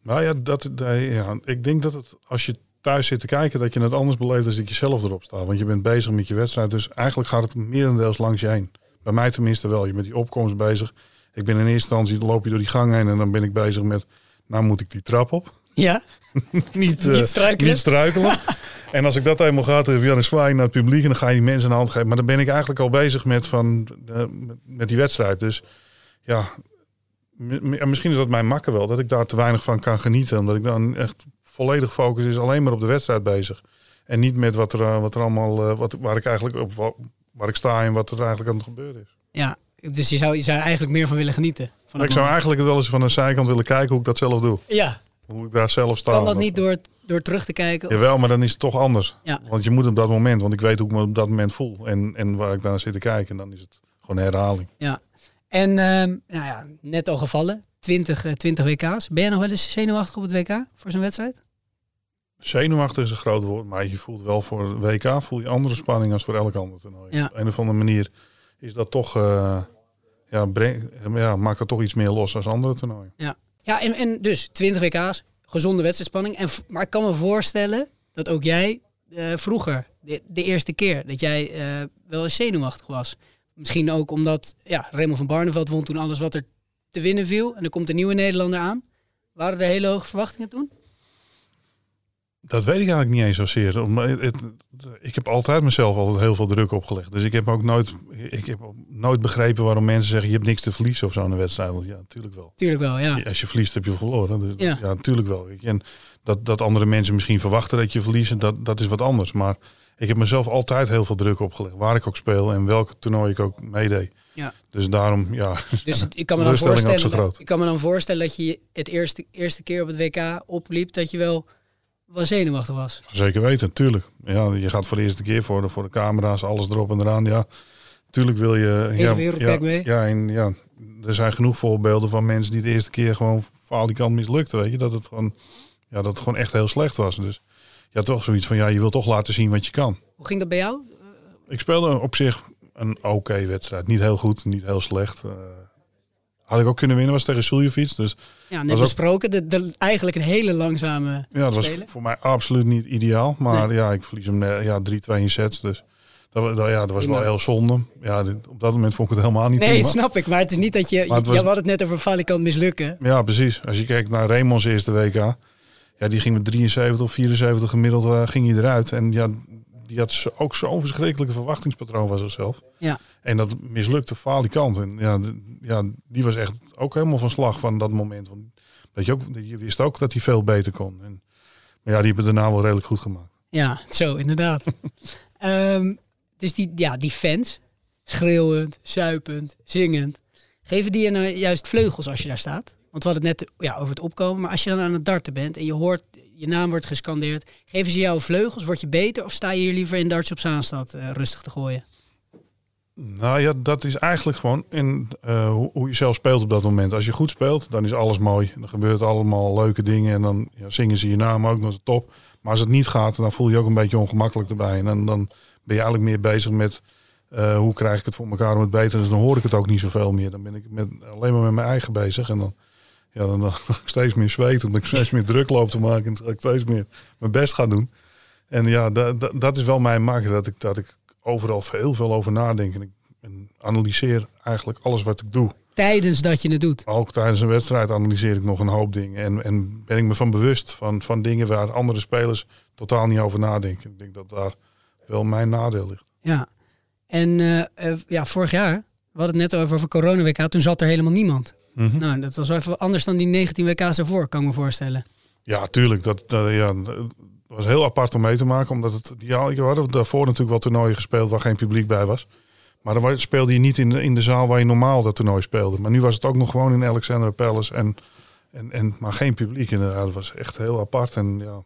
Nou ja, dat, ja, ik denk dat het, als je thuis zit te kijken, dat je het anders beleeft dan dat je zelf erop staat. Want je bent bezig met je wedstrijd, dus eigenlijk gaat het merendeels langs je heen. Bij mij tenminste wel. Je bent die opkomst bezig. Ik ben in eerste instantie, loop je door die gang heen en dan ben ik bezig met, nou moet ik die trap op. Ja? niet, eh, Niet struikelen? niet struikelen. en als ik dat eenmaal ga, je een zwaai naar het publiek en dan ga je die mensen een hand geven. Maar dan ben ik eigenlijk al bezig met, van, eh, met, die wedstrijd. Dus ja, mi- mi- en misschien is dat mijn makker wel, dat ik daar te weinig van kan genieten. Omdat ik dan echt volledig focus is alleen maar op de wedstrijd bezig. En niet met wat er, eh, wat er allemaal, wat, waar ik eigenlijk op wa- waar ik sta en wat er eigenlijk aan het gebeuren is. Ja, dus je zou, je zou er eigenlijk meer van willen genieten. Van ik zou eigenlijk wel eens van een zijkant willen kijken hoe ik dat zelf doe. Ja, Hoe ik daar zelf sta. kan dat niet door, door terug te kijken? Jawel, maar dan is het toch anders. Ja. Want je moet op dat moment, want ik weet hoe ik me op dat moment voel. En, en waar ik naar zit te kijken, en dan is het gewoon een herhaling. Ja. En ehm, nou ja, net al gevallen. 20, eh, 20 WK's. Ben jij nog wel eens zenuwachtig op het WK voor zo'n wedstrijd? Zenuwachtig is een groot woord, maar je voelt wel voor WK voel je andere spanning als voor elk ander toernooi. Ja. Op een of andere manier is dat toch, eh, ja, breng, ja, maakt dat toch iets meer los als andere toernooien. Ja. Ja, en, en dus 20 WK's, gezonde wedstrijdspanning. En, maar ik kan me voorstellen dat ook jij eh, vroeger, de, de eerste keer, dat jij eh, wel eens zenuwachtig was. Misschien ook omdat ja, Raymond van Barneveld won toen alles wat er te winnen viel. En er komt een nieuwe Nederlander aan. Waren er hele hoge verwachtingen toen? Dat weet ik eigenlijk niet eens zozeer. Het- ik heb altijd mezelf altijd heel veel druk opgelegd. Dus ik heb ook nooit, ik heb nooit begrepen waarom mensen zeggen je hebt niks te verliezen of zo in een wedstrijd. Want ja, natuurlijk wel. Tuurlijk wel, ja. Als je verliest heb je verloren. Dus Ja. ja, natuurlijk wel. En dat, dat andere mensen misschien verwachten dat je verliezen, dat, dat is wat anders. Maar ik heb mezelf altijd heel veel druk opgelegd. Waar ik ook speel en welk toernooi ik ook meedeed. Ja. Dus daarom, ja. Dus ik kan me dan voorstellen, groot. ik kan me dan voorstellen dat je het eerste, eerste keer op het WK opliep, dat je wel, wel zenuwachtig was. Zeker weten, tuurlijk. Ja, je gaat voor de eerste keer voor de, voor de camera's, alles erop en eraan. Ja, tuurlijk wil je. Hele ja, wereld ja, mee. Ja, en ja, er zijn genoeg voorbeelden van mensen die de eerste keer gewoon van al die kant mislukten. Weet je, dat het gewoon, ja, dat het gewoon echt heel slecht was. Dus ja, toch zoiets van ja, je wilt toch laten zien wat je kan. Hoe ging dat bij jou? Ik speelde op zich een oké wedstrijd. Niet heel goed, niet heel slecht. Eh, had ik ook kunnen winnen, was tegen Suljevic. Dus Ja, net ook- besproken. De, de, eigenlijk een hele langzame Ja, dat was voor mij absoluut niet ideaal. Maar ja, ik verlies hem eh, ja, 3-2 in sets. Dus dat, dat- ja, dat was Prima. wel heel zonde. Ja, dit- op dat moment vond ik het helemaal niet Nee, prima. snap ik. Maar het is niet dat je... Je was- had het net over falikant mislukken. Ja, precies. Als je kijkt naar Raymond's eerste WK. Ja, die ging met 73 of 74 gemiddeld eh, ging hij eruit. En ja, die had ook zo'n verschrikkelijke verwachtingspatroon van zichzelf. Ja. En dat mislukte falikant. En ja, de- ja, die was echt ook helemaal van slag van dat moment. Want weet je, ook, je wist ook dat hij veel beter kon. En, maar ja, die hebben daarna wel redelijk goed gemaakt. Ja, zo, inderdaad. Ehm, dus die, ja, die fans, schreeuwend, zuipend, zingend, geven die je nou juist vleugels als je daar staat? Want we hadden het net ja, over het opkomen, maar als je dan aan het darten bent en je hoort, je naam wordt gescandeerd, geven ze jou vleugels? Word je beter of sta je hier liever in darts op Zaanstad eh, rustig te gooien? Nou ja, dat is eigenlijk gewoon in, eh, hoe, je zelf speelt op dat moment. Als je goed speelt, dan is alles mooi. Dan gebeurt allemaal leuke dingen en dan ja, zingen ze je naam ook, dat is top. Maar als het niet gaat, dan voel je je ook een beetje ongemakkelijk erbij. En dan, dan ben je eigenlijk meer bezig met eh, hoe krijg ik het voor elkaar om het beter. Dus dan hoor ik het ook niet zoveel meer. Dan ben ik met, alleen maar met mijn eigen bezig. En dan, ja, dan, ga ik steeds meer zweten, omdat ik steeds meer druk loop te maken. En ga ik steeds meer mijn best gaan doen. En ja, dat, dat, dat is wel mijn maak, dat ik, dat ik overal heel veel over nadenk. En ik en analyseer eigenlijk alles wat ik doe. Tijdens dat je het doet. Ook tijdens een wedstrijd analyseer ik nog een hoop dingen. En, en ben ik me van bewust van, van dingen waar andere spelers totaal niet over nadenken. Ik denk dat daar wel mijn nadeel ligt. Ja. En eh, eh, ja, vorig jaar, we hadden het net over, over corona WK, toen zat er helemaal niemand. Mhm. Nou, dat was wel even anders dan die 19 WK's ervoor, kan ik me voorstellen. Ja, tuurlijk. Dat, dat, ja, dat was heel apart om mee te maken. Omdat het, ja, we hadden daarvoor natuurlijk wel toernooien gespeeld waar geen publiek bij was. Maar dan speelde je niet in de, in de zaal waar je normaal dat toernooi speelde. Maar nu was het ook nog gewoon in Alexandra Palace. En, en, en, maar geen publiek inderdaad. Dat was echt heel apart. En, ja,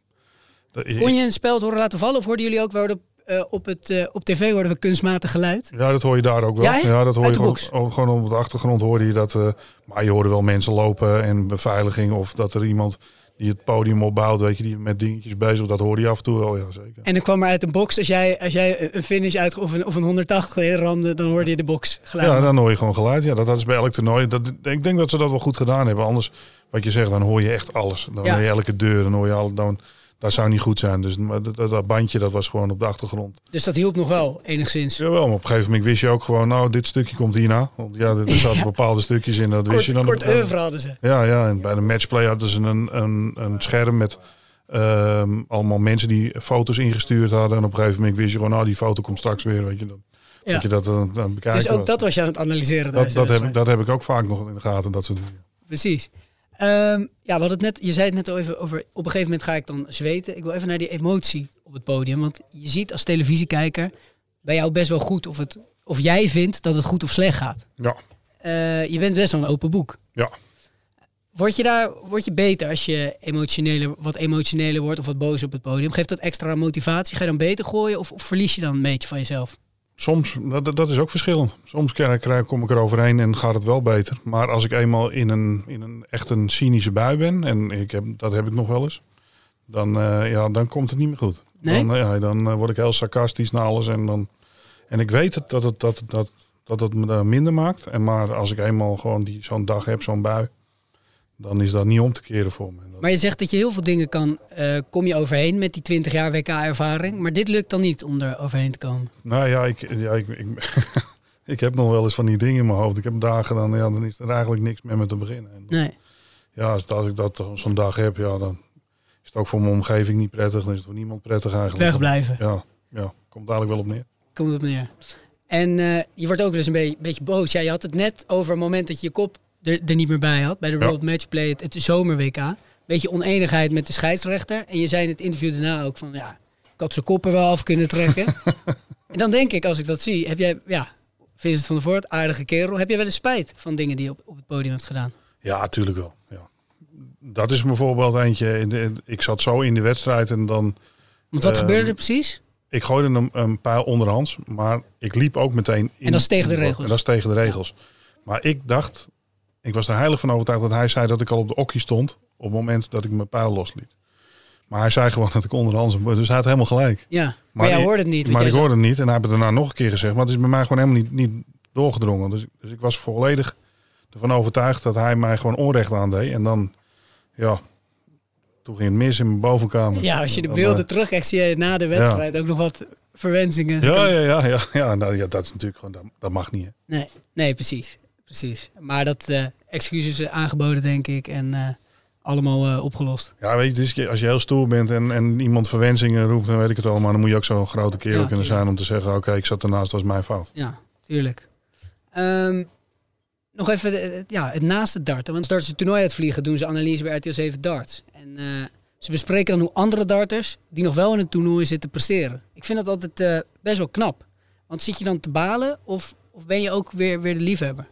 Kon je een spel het horen laten vallen of hoorden jullie ook waar op, eh, op, het, eh, op tv hoorden we kunstmatig geluid? Ja, dat hoor je daar ook wel. Ja, dat hoor Uit je gewoon, gewoon op de achtergrond hoorde je dat. eh, maar je hoorde wel mensen lopen en beveiliging. Of dat er iemand die het podium opbouwt, weet je, die met dingetjes bezig. Dat hoorde je af en toe wel, ja zeker. En dan kwam er uit een box, als jij, als jij een finish uit of een, of een 180 ramde, dan hoorde je de box geluid. Ja, dan hoor je gewoon geluid. Ja, dat, dat is bij elk toernooi. Dat, ik denk dat ze dat wel goed gedaan hebben. Anders, wat je zegt, dan hoor je echt alles. Dan Ja. hoor je elke deur, dan hoor je alles. Dan, dat zou niet goed zijn. Dus dat, dat, bandje, dat was gewoon op de achtergrond. Dus dat hielp nog wel, enigszins. Jawel, maar op een gegeven moment wist je ook gewoon, nou, dit stukje komt hierna. Want ja, er zaten bepaalde stukjes in, dat wist je dan. Kort oeuvre hadden ze. Ja, ja, en bij de matchplay hadden ze een, een, een scherm met ehm, allemaal mensen die foto's ingestuurd hadden. En op een gegeven moment wist je gewoon, nou, die foto komt straks weer, weet je dan. Ja. Dat je dat dan, bekijken Dus ook was. dat was je aan het analyseren. dat, dat, heb, dat heb ik ook vaak nog in de gaten, dat soort dingen. Precies. Ehm, ja, we het net, je zei het net al even over, op een gegeven moment ga ik dan zweten. Ik wil even naar die emotie op het podium. Want je ziet als televisiekijker bij jou best wel goed of, het, of jij vindt dat het goed of slecht gaat. Ja, Eh, je bent best wel een open boek. ja. Word je daar word je beter als je emotioneler, wat emotioneler wordt of wat boos op het podium? Geeft dat extra motivatie? Ga je dan beter gooien of, of verlies je dan een beetje van jezelf? Soms, dat, is ook verschillend. Soms kom ik er overheen en gaat het wel beter. Maar als ik eenmaal in een, in een echt een cynische bui ben, en ik heb, dat heb ik nog wel eens, dan, eh, ja, dan komt het niet meer goed. Nee? Dan, eh, ja, dan eh, word ik heel sarcastisch naar alles. En, dan, en ik weet het, dat, het, dat, dat, dat het me minder maakt. En maar als ik eenmaal gewoon die, zo'n dag heb, zo'n bui, dan is dat niet om te keren voor me. Maar je zegt dat je heel veel dingen kan, eh, kom je overheen met die 20 jaar WK-ervaring. Maar dit lukt dan niet om er overheen te komen. Nou ja, ik, ja, ik, ik, ik heb nog wel eens van die dingen in mijn hoofd. Ik heb dagen, dan, ja, dan is er eigenlijk niks meer met te beginnen. En Nee. ja, als, als ik dat zo'n dag heb, ja, dan is het ook voor mijn omgeving niet prettig. Dan is het voor niemand prettig eigenlijk. Wegblijven. Ja, ja, komt eigenlijk wel op neer. Komt het neer. En eh, je wordt ook dus een beetje, beetje boos. Ja, je had het net over het moment dat je je kop er, er niet meer bij had. Bij de. World Matchplay, het, het zomer-WK. Beetje oneenigheid met de scheidsrechter. En je zei in het interview daarna ook van... Ja, ik had zijn kop er wel af kunnen trekken. en dan denk ik, als ik dat zie... Heb jij, ja, Vincent van der Voort, aardige kerel. Heb jij wel eens spijt van dingen die je op, op het podium hebt gedaan? Ja, natuurlijk wel. Ja. Dat is bijvoorbeeld eentje. in de- ik zat zo in de wedstrijd en dan. Want wat ehm, gebeurde er precies? Ik gooide een, een pijl onderhands, maar ik liep ook meteen in. En dat is tegen de regels? En dat is tegen de regels. Maar ik dacht, ik was er heilig van overtuigd dat hij zei dat ik al op de okkie stond op het moment dat ik mijn pijl losliet. Maar hij zei gewoon dat ik onderhands, dus hij had helemaal gelijk. Ja, maar, jij ik- hoorde het niet. Maar ik hoorde het niet en hij heeft het daarna nog een keer gezegd. Maar het is bij mij gewoon helemaal niet, niet doorgedrongen. Dus, dus ik was volledig ervan overtuigd dat hij mij gewoon onrecht aandeed. En dan, ja, toen ging het mis in mijn bovenkamer. Ja, als je de beelden eh, terugkijkt, zie je na de wedstrijd ook nog wat verwensingen. Ja, ja, ja, ja, ja, nou, ja, dat is natuurlijk gewoon, dat, dat mag niet. Hè. Nee, nee precies. Precies. Maar dat eh, excuses eh, aangeboden, denk ik. En eh, allemaal opgelost. Ja, weet je, is- als je heel stoer bent en, en iemand verwensingen roept, dan weet ik het allemaal. Dan moet je ook zo'n grote kerel Ja, kunnen zijn om te zeggen, oké, ik zat ernaast, dat was mijn fout. Ja, tuurlijk. Ehm, nog even de- het- ja, het naaste darten. Want als ze toernooi uitvliegen, doen ze analyse bij RTL 7 darts. En ze bespreken dan hoe andere darters, die nog wel in het toernooi zitten, presteren. Ik vind dat altijd best wel knap. Want zit je dan te balen of, of ben je ook weer, weer de liefhebber?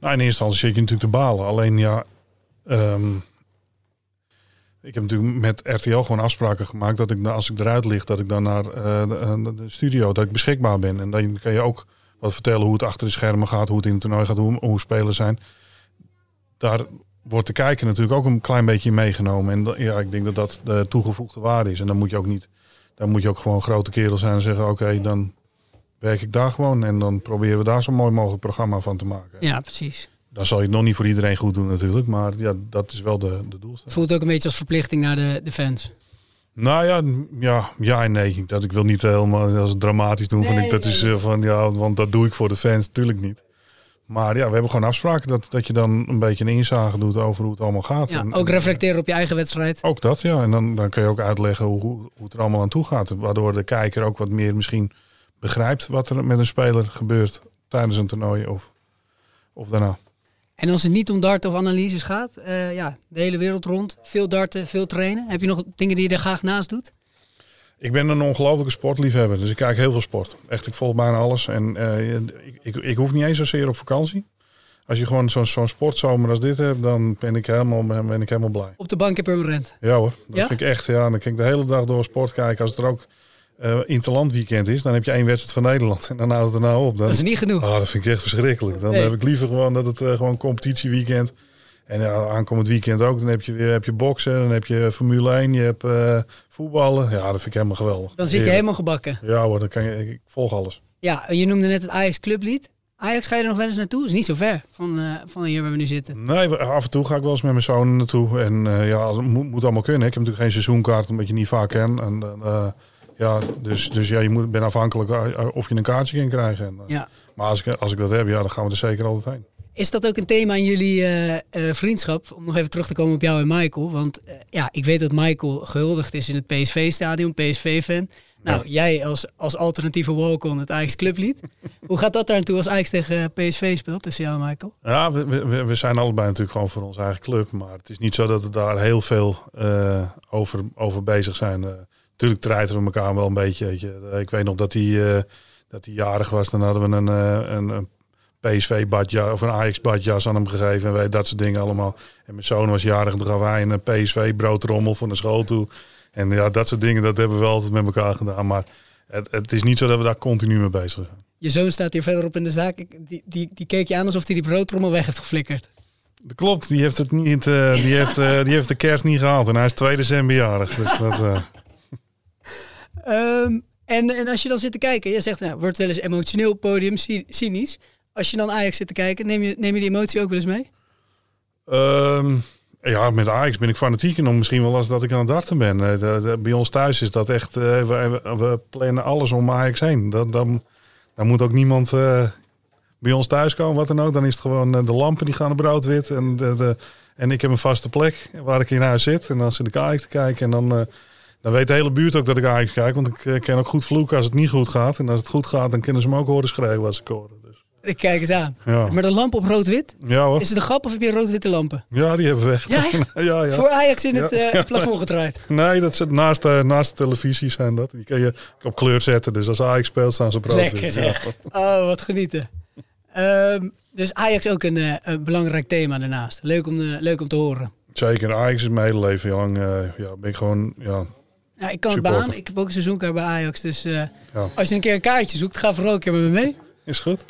Nou, in eerste instantie zit je natuurlijk te balen. Alleen ja, ehm, ik heb natuurlijk met RTL gewoon afspraken gemaakt dat ik als ik eruit lig, dat ik dan naar eh, de, eh, de studio, dat ik beschikbaar ben. En dan kan je ook wat vertellen hoe het achter de schermen gaat, hoe het in het toernooi gaat, hoe, hoe spelers zijn. Daar wordt de kijker natuurlijk ook een klein beetje meegenomen. En ja, ik denk dat dat de toegevoegde waarde is. En dan moet je ook niet, dan moet je ook gewoon grote kerel zijn en zeggen, oké, dan werk ik daar gewoon en dan proberen we daar zo mooi mogelijk programma van te maken. Ja, precies. Dan zal je het nog niet voor iedereen goed doen natuurlijk, maar ja, dat is wel de, de doelstelling. Voelt ook een beetje als verplichting naar de, de fans. Nou ja, ja, ja en nee. Dat ik wil niet helemaal als dramatisch doen. van ik, dat nee, is eh, van ja, want dat doe ik voor de fans, natuurlijk niet. Maar ja, we hebben gewoon afspraken dat, dat je dan een beetje een inzage doet over hoe het allemaal gaat. Ja, En- ook en- reflecteren op je eigen wedstrijd. ook dat, ja. En dan, dan kun je ook uitleggen hoe, hoe, hoe het er allemaal aan toe gaat. Waardoor de kijker ook wat meer misschien begrijpt wat er met een speler gebeurt tijdens een toernooi of, of daarna. En als het niet om darten of analyses gaat, eh, ja, de hele wereld rond, veel darten, veel trainen. Heb je nog dingen die je er graag naast doet? Ik ben een ongelofelijke sportliefhebber, dus ik kijk heel veel sport. Echt, ik volg bijna alles. En eh, ik, ik, ik hoef niet eens zozeer op vakantie. Als je gewoon zo'n zo'n sportzomer als dit hebt, dan ben ik helemaal, ben ik helemaal blij. Op de bank heb je een rent. Ja hoor, dat Ja? vind ik echt. Ja, dan kan ik de hele dag door sport kijken. Als het er ook eh interland weekend is, dan heb je één wedstrijd van Nederland. En dan houdt het er nou op. Dan, Dat is niet genoeg. Ah, dat vind ik echt verschrikkelijk. Dan Nee. heb ik liever gewoon dat het eh, gewoon competitieweekend. En ja, aankomend weekend ook. Dan heb je weer heb je boksen, dan heb je Formule 1, je hebt eh, voetballen. Ja, dat vind ik helemaal geweldig. Dan zit je helemaal gebakken. Ja hoor, dan kan je, ik, volg alles. Ja, je noemde net het Ajax clublied. Ajax, ga je er nog wel eens naartoe? is niet zo ver van, van hier waar we nu zitten. Nee, af en toe ga ik wel eens met mijn zoon naartoe. En eh, ja, het moet, moet allemaal kunnen. Ik heb natuurlijk geen seizoenkaart, omdat je niet vaak kent. En, ja, dus, dus ja, je moet, ben afhankelijk eh, of je een kaartje kan krijgen. En, eh, Ja. Maar als ik, als ik dat heb, ja, dan gaan we er zeker altijd heen. Is dat ook een thema in jullie eh, eh, vriendschap? Om nog even terug te komen op jou en Michael. Want eh, ja, ik weet dat Michael gehuldigd is in het PSV-stadion, PSV-fan. Nou, jij als, als alternatieve walk-on het Ajax clublied. Hoe gaat dat daar aan toe als Ajax tegen PSV speelt tussen jou en Michael? Ja, we, we, we zijn allebei natuurlijk gewoon voor onze eigen club. Maar het is niet zo dat we daar heel veel eh, over, over bezig zijn. Natuurlijk treiteren we elkaar wel een beetje. Weet je. Eh, Ik weet nog dat hij, eh, dat hij jarig was. Dan hadden we een, eh, een, een PSV-badjas of een Ajax-badjas aan hem gegeven. En weet, dat soort dingen allemaal. En mijn zoon was jarig en toen gaf hij een PSV-broodrommel voor naar school toe. En ja, dat soort dingen, dat hebben we altijd met elkaar gedaan. Maar het, het is niet zo dat we daar continu mee bezig zijn. Je zoon staat hier verderop in de zaak. Die, die, die keek je aan alsof hij die broodrommel weg heeft geflikkerd. Dat klopt, die heeft, het niet, die, heeft, die heeft de kerst niet gehaald. En hij is 2 december jarig. Dus dat, Ehm, en, en als je dan zit te kijken, je zegt, nou, wordt wel eens emotioneel, podium, cy- cynisch. Als je dan Ajax zit te kijken, neem je, neem je die emotie ook wel eens mee? Ehm, ja, met Ajax ben ik fanatiek en misschien wel als dat ik aan het darten ben. Eh, de- bij ons thuis is dat echt, eh, we, we plannen alles om Ajax heen. Dan, dan moet ook niemand eh, bij ons thuis komen, wat dan ook. Dan is het gewoon de lampen die gaan broodwit en, de, de, en ik heb een vaste plek waar ik in huis zit. En dan zit ik Ajax te kijken en dan, dan weet de hele buurt ook dat ik Ajax kijk. Want ik eh, kan ook goed vloeken als het niet goed gaat. En als het goed gaat, dan kunnen ze me ook horen schreeuwen als ik horen. Dus, Ik kijk eens aan. ja. Maar de lamp op rood-wit, ja hoor. is het een grap of heb je rood-witte lampen? Ja, die hebben we echt. Ja, ja, ja. Voor Ajax in het eh, plafond gedraaid. Nee, dat zit naast, de naast de televisie zijn dat. Die kun je op kleur zetten. Dus als Ajax speelt, staan ze op rood. Lekker zeg. Oh, wat genieten. Ehm, dus Ajax ook een, een belangrijk thema daarnaast. Leuk om, leuk om te horen. Zeker, Ajax is mijn hele leven lang. ja, ben ik gewoon, ja, Ja, ik kan het baan. Ik heb ook een seizoenkaart bij Ajax. Dus eh, als je een keer een kaartje zoekt, ga vooral een keer met me mee. is goed.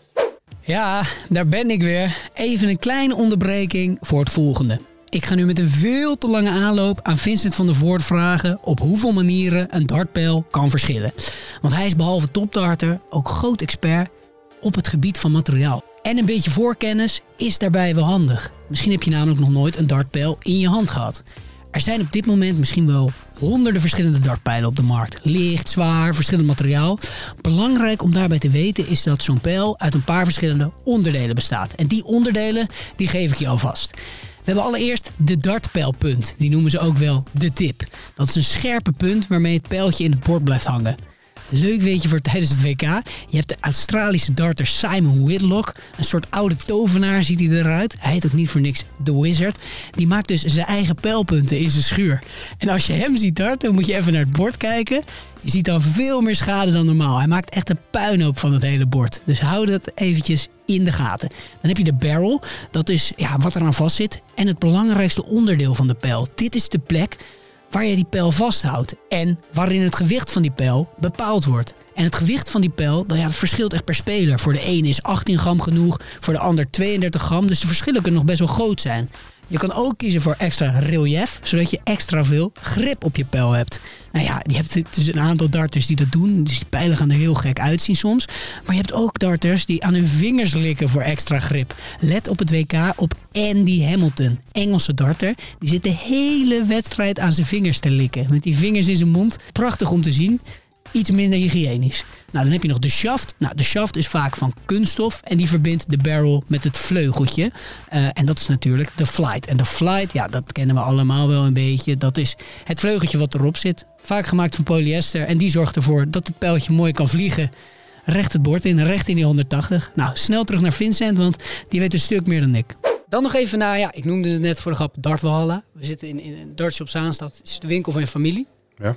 Ja, daar ben ik weer. Even een kleine onderbreking voor het volgende. Ik ga nu met een veel te lange aanloop aan Vincent van der Voort vragen op hoeveel manieren een dartpijl kan verschillen. Want hij is behalve topdarter ook groot expert op het gebied van materiaal. En een beetje voorkennis is daarbij wel handig. Misschien heb je namelijk nog nooit een dartpijl in je hand gehad. Er zijn op dit moment misschien wel honderden verschillende dartpijlen op de markt. Licht, zwaar, verschillend materiaal. Belangrijk om daarbij te weten is dat zo'n pijl uit een paar verschillende onderdelen bestaat. En die onderdelen, die geef ik je alvast. We hebben allereerst de dartpijlpunt. Die noemen ze ook wel de tip. Dat is een scherpe punt waarmee het pijltje in het bord blijft hangen. Leuk weet je voor tijdens het WK. Je hebt de Australische darter Simon Whitlock. Een soort oude tovenaar ziet hij eruit. Hij heet ook niet voor niks The Wizard. Die maakt dus zijn eigen pijlpunten in zijn schuur. En als je hem ziet darten, moet je even naar het bord kijken. Je ziet dan veel meer schade dan normaal. Hij maakt echt een puinhoop van het hele bord. Dus hou dat eventjes in de gaten. Dan heb je de barrel. Dat is ja, wat eraan vast zit. En het belangrijkste onderdeel van de pijl. Dit is de plek waar je die pijl vasthoudt en waarin het gewicht van die pijl bepaald wordt. En het gewicht van die pijl, dat, ja, dat verschilt echt per speler. Voor de ene is 18 gram genoeg, voor de ander 32 gram. Dus de verschillen kunnen nog best wel groot zijn. Je kan ook kiezen voor extra relief, zodat je extra veel grip op je pijl hebt. Nou ja, je hebt dus een aantal darters die dat doen. Dus die pijlen gaan er heel gek uitzien soms. Maar je hebt ook darters die aan hun vingers likken voor extra grip. Let op het WK op Andy Hamilton, Engelse darter. Die zit de hele wedstrijd aan zijn vingers te likken. Met die vingers in zijn mond. Prachtig om te zien iets minder hygiënisch. Nou, dan heb je nog de shaft. Nou, de shaft is vaak van kunststof en die verbindt de barrel met het vleugeltje. Eh, en dat is natuurlijk de flight. En de flight, ja, dat kennen we allemaal wel een beetje. Dat is het vleugeltje wat erop zit. Vaak gemaakt van polyester. En die zorgt ervoor dat het pijltje mooi kan vliegen. Recht het bord in, recht in die 180. Nou, snel terug naar Vincent, want die weet een stuk meer dan ik. Dan nog even naar, ja, ik noemde het net voor de grap Dartwalhalla. We zitten in, in dartje op Zaanstad. Het is de winkel van je familie. Ja.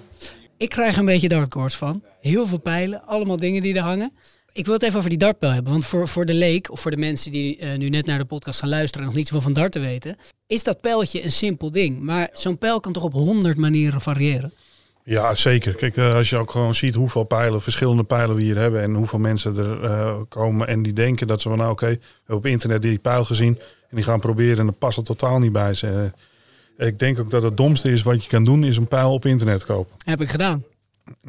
Ik krijg een beetje dartcourse van. Heel veel pijlen, allemaal dingen die er hangen. Ik wil het even over die dartpijl hebben. Want voor, voor de leek, of voor de mensen die eh, nu net naar de podcast gaan luisteren en nog niet zoveel van darten weten, is dat pijltje een simpel ding. Maar zo'n pijl kan toch op honderd manieren variëren? Ja, zeker. Kijk, eh, als je ook gewoon ziet hoeveel pijlen, verschillende pijlen we hier hebben en hoeveel mensen er eh, komen en die denken dat ze van nou oké, we hebben op internet die pijl gezien en die gaan proberen en dat past er totaal niet bij ze. Ik denk ook dat het domste is wat je kan doen, is een pijl op internet kopen. Heb ik gedaan.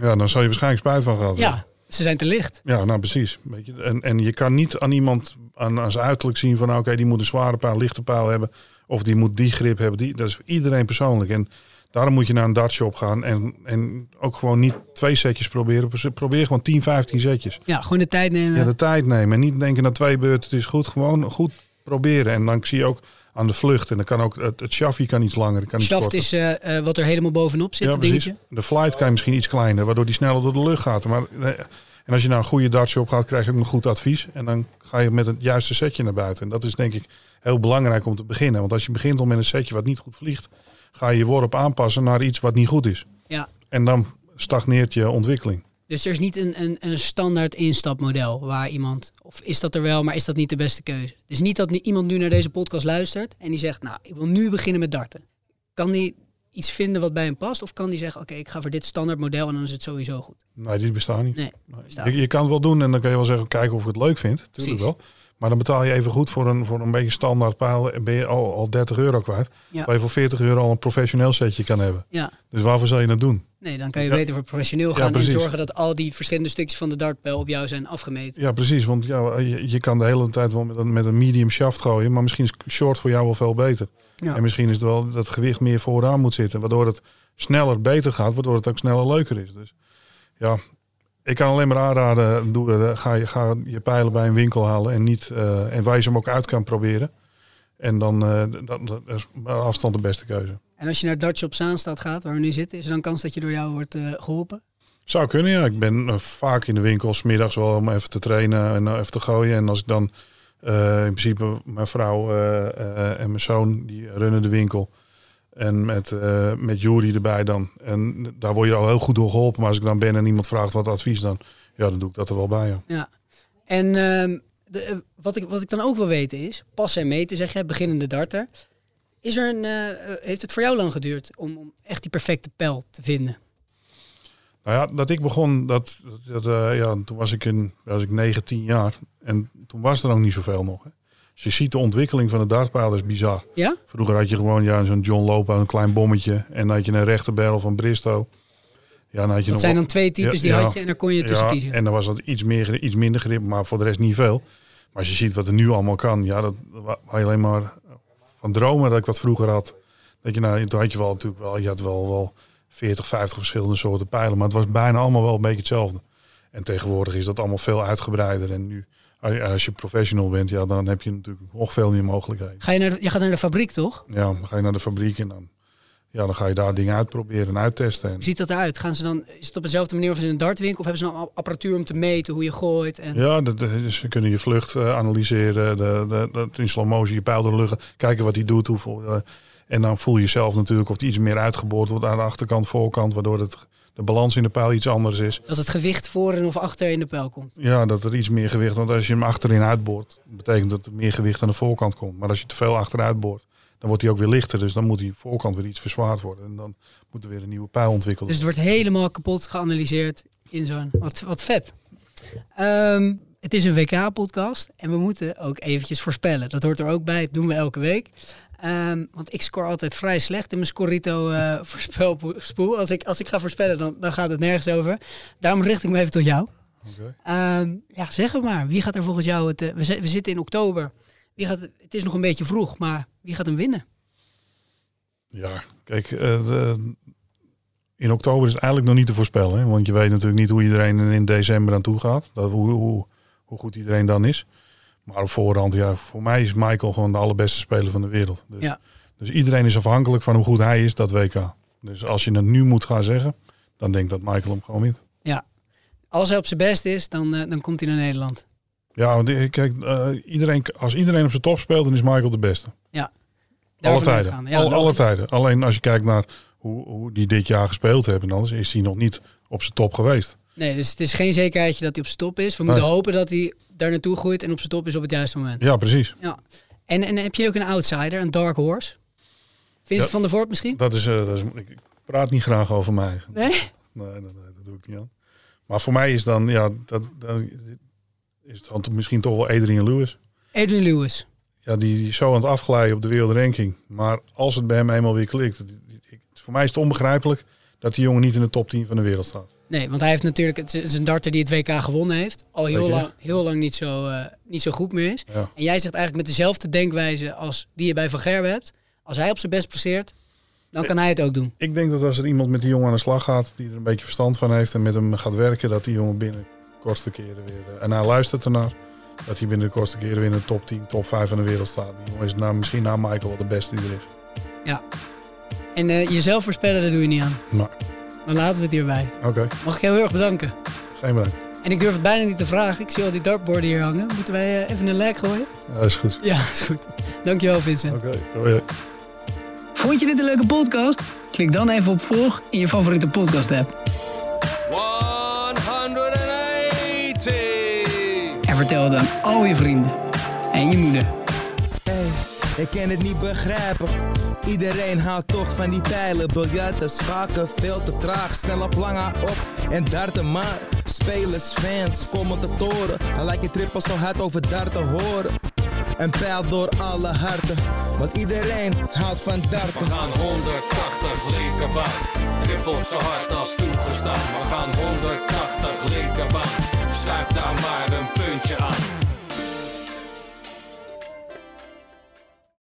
Ja, dan zal je waarschijnlijk spijt van gehad. hebben. Ja, ze zijn te licht. Ja, nou precies. Weet je, en, en je kan niet aan iemand aan, aan zijn uiterlijk zien van oké, die moet een zware pijl, lichte pijl hebben. Of die moet die grip hebben. Die, dat is voor iedereen persoonlijk. En daarom moet je naar een dartshop gaan. En, en ook gewoon niet twee setjes proberen. Probeer gewoon 10, 15 setjes. Ja, gewoon de tijd nemen. Ja, de tijd nemen. En niet denken na twee beurten, het is goed. Gewoon goed proberen. En dan zie je ook aan de vlucht. En dan kan ook het, het kan iets langer. Kan iets Shaft is eh, eh, wat er helemaal bovenop zit, Ja, dingetje. De flight kan je misschien iets kleiner, waardoor die sneller door de lucht gaat. Maar, eh, en als je naar een goede dartshop gaat, krijg je ook nog goed advies. En dan ga je met het juiste setje naar buiten. En dat is denk ik heel belangrijk om te beginnen. Want als je begint al met een setje wat niet goed vliegt, ga je je worp aanpassen naar iets wat niet goed is. Ja. En dan stagneert je ontwikkeling. Dus er is niet een, een, een standaard instapmodel waar iemand, of is dat er wel, maar is dat niet de beste keuze? Dus niet dat nu iemand nu naar deze podcast luistert en die zegt, nou, ik wil nu beginnen met darten. Kan die iets vinden wat bij hem past? Of kan die zeggen, oké, ik ga voor dit standaard model en dan is het sowieso goed? Nee, die bestaan niet. Nee, bestaat Je, je kan het wel doen en dan kan je wel zeggen, kijken of ik het leuk vind. Tuurlijk Precies. wel. Maar dan betaal je even goed voor een, voor een beetje standaard. En ben je al, al 30 euro kwijt. Ja. Terwijl je voor 40 euro al een professioneel setje kan hebben. Ja. Dus waarvoor zou je dat doen? Nee, dan kan je Ja. beter voor professioneel Ja, gaan en zorgen dat al die verschillende stukjes van de dartpijl op jou zijn afgemeten. Ja, precies. Want ja, je, je kan de hele tijd wel met een, met een medium shaft gooien. Maar misschien is short voor jou wel veel beter. Ja. En misschien is het wel dat het gewicht meer vooraan moet zitten. Waardoor het sneller beter gaat. Waardoor het ook sneller leuker is. Dus ja, ik kan alleen maar aanraden. Doe, eh, ga, je, ga je pijlen bij een winkel halen. En, niet, eh, en waar je ze hem ook uit kan proberen. En dan eh, dat, dat is afstand de beste keuze. En als je naar Dartshop Zaanstad gaat, waar we nu zitten, is er dan kans dat je door jou wordt eh, geholpen? Zou kunnen, ja. Ik ben vaak in de winkel, 's middags wel om even te trainen en even te gooien. En als ik dan in principe mijn vrouw en mijn zoon, die runnen de winkel. En met, eh met Jury erbij dan. En daar word je al heel goed door geholpen. Maar als ik dan ben en iemand vraagt wat advies dan, ja, dan doe ik dat er wel bij. Ja. Ja. En ehm, de, eh, wat, ik, wat ik dan ook wil weten is, passen en meten, zeg je, beginnende darter. Is er een, eh, heeft het voor jou lang geduurd om, om echt die perfecte pijl te vinden? Nou ja, dat ik begon, dat, dat, ja, toen was ik, in, was ik 19 jaar. En toen was er ook niet zoveel nog. Hè. Dus je ziet de ontwikkeling van de dartpijl, dat is bizar. Ja? Vroeger had je gewoon ja, zo'n John Lopa, een klein bommetje. En dan had je een rechte barrel van Bristow. Ja, dan had je Dat nog zijn dan twee types die had je en daar kon je tussen kiezen. En dan was dat iets, meer, iets minder grip, maar voor de rest niet veel. Maar als je ziet wat er nu allemaal kan, ja, dat wa- waar je alleen maar van dromen dat ik wat vroeger had. Dat je, nou, toen had je wel natuurlijk wel, je had wel, wel 40, 50 verschillende soorten pijlen, maar het was bijna allemaal wel een beetje hetzelfde. En tegenwoordig is dat allemaal veel uitgebreider. En nu, als je professional bent, ja, dan heb je natuurlijk nog veel meer mogelijkheden. Ga je, naar de, je gaat naar de fabriek, toch? Ja, dan ga je naar de fabriek en dan, ja, dan ga je daar dingen uitproberen en uittesten. En, Hoe ziet dat eruit? Gaan ze dan, is het op dezelfde manier als in een dartwinkel? Of hebben ze dan apparatuur om te meten hoe je gooit? En... Ja, dat, ze kunnen je vlucht eh, analyseren, de, de, dat in slow motion je pijl door de lucht, kijken wat hij doet. Hoeveel, eh, en dan voel je zelf natuurlijk of het iets meer uitgeboord wordt aan de achterkant, voorkant, waardoor het, de balans in de pijl iets anders is. Dat het gewicht voor en of achter in de pijl komt. Ja, dat er iets meer gewicht, want als je hem achterin uitboort, betekent dat er meer gewicht aan de voorkant komt. Maar als je te veel achteruit boort, dan wordt hij ook weer lichter. Dus dan moet die voorkant weer iets verzwaard worden. En dan moet er weer een nieuwe pijl ontwikkeld Dus het wordt helemaal kapot geanalyseerd in zo'n... Wat, wat vet. Ehm, het is een WK-podcast en we moeten ook eventjes voorspellen. Dat hoort er ook bij, dat doen we elke week. Ehm, want ik score altijd vrij slecht in mijn Scorito eh voorspelspoel. Als ik, als ik ga voorspellen, dan, dan gaat het nergens over. Daarom richt ik me even tot jou. Ehm, ja, zeg het maar. Wie gaat er volgens jou het... eh, we, zi- we zitten in oktober. Wie gaat, het is nog een beetje vroeg, maar wie gaat hem winnen? Ja, kijk, eh, de- in oktober is het eigenlijk nog niet te voorspellen. Hè? Want je weet natuurlijk niet hoe iedereen er in december aan toe gaat. Dat, hoe, hoe, hoe goed iedereen dan is. Maar op voorhand, ja, voor mij is Michael gewoon de allerbeste speler van de wereld. Dus, Ja. dus iedereen is afhankelijk van hoe goed hij is, dat WK. Dus als je het nu moet gaan zeggen, dan denk ik dat Michael hem gewoon wint. Ja. Als hij op zijn best is, dan, eh, dan komt hij naar Nederland. Ja, want eh, kijk, eh, iedereen, als iedereen op zijn top speelt, dan is Michael de beste. Ja. Alle tijden. Ja, Al- alle tijden. Alleen als je kijkt naar hoe, hoe die dit jaar gespeeld hebben. Anders is hij nog niet op zijn top geweest. Nee, dus het is geen zekerheidje dat hij op zijn top is. We moeten Nee. hopen dat hij daar naartoe groeit en op zijn top is op het juiste moment. Ja, precies. Ja. En, en heb je ook een outsider, een dark horse? Vincent van der Voort misschien? Dat is, eh, dat is, ik praat niet graag over mij. Nee? Nee, nee, nee, dat doe ik niet aan. Maar voor mij is dan, ja, dat, dan is het dan misschien toch wel Adrian Lewis. Adrian Lewis. Ja, die, die is zo aan het afglijden op de wereldranking. Maar als het bij hem eenmaal weer klikt, die- die- ik- voor mij is het onbegrijpelijk dat die jongen niet in de top 10 van de wereld staat. Nee, want hij heeft natuurlijk, het is een darter die het WK gewonnen heeft. Al heel Zeker. lang, heel lang niet, zo, eh, niet zo goed meer is. Ja. En jij zegt eigenlijk met dezelfde denkwijze als die je bij Van Gerwen hebt. Als hij op zijn best presteert, dan kan hij het ook doen. Ik denk dat als er iemand met die jongen aan de slag gaat, die er een beetje verstand van heeft en met hem gaat werken, dat die jongen binnen de kortste keren weer. eh, en hij luistert ernaar. Dat hij binnen de kortste keren weer in de top 10, top 5 van de wereld staat. Die jongen is na, misschien na Michael wel de beste die er is. Ja. En eh, jezelf voorspellen, daar doe je niet aan. Maar, Dan laten we het hierbij. oké, Mag ik jou heel erg bedanken. geen bedankt. En ik durf het bijna niet te vragen. Ik zie al die dartborden hier hangen. Moeten wij eh, even een lijk gooien? Ja, is goed. Ja, is goed. Dankjewel Vincent. Oké, hoi. Vond je dit een leuke podcast? Klik dan even op volg in je favoriete podcast app. 180. En vertel het aan al je vrienden. En je moeder. Ik kan het niet begrijpen. Iedereen houdt toch van die pijlen. Biljarten, schaken, veel te traag. Snel op lange op en darten maar. Spelers, fans, commentatoren. Hij lijkt je trippel zo hard over darten horen. Een pijl door alle harten. Want iedereen houdt van darten. We gaan 180 linkerbaan. Trippel zo hard als toegestaan. We gaan 180 linkerbaan. Zuig daar maar een puntje aan.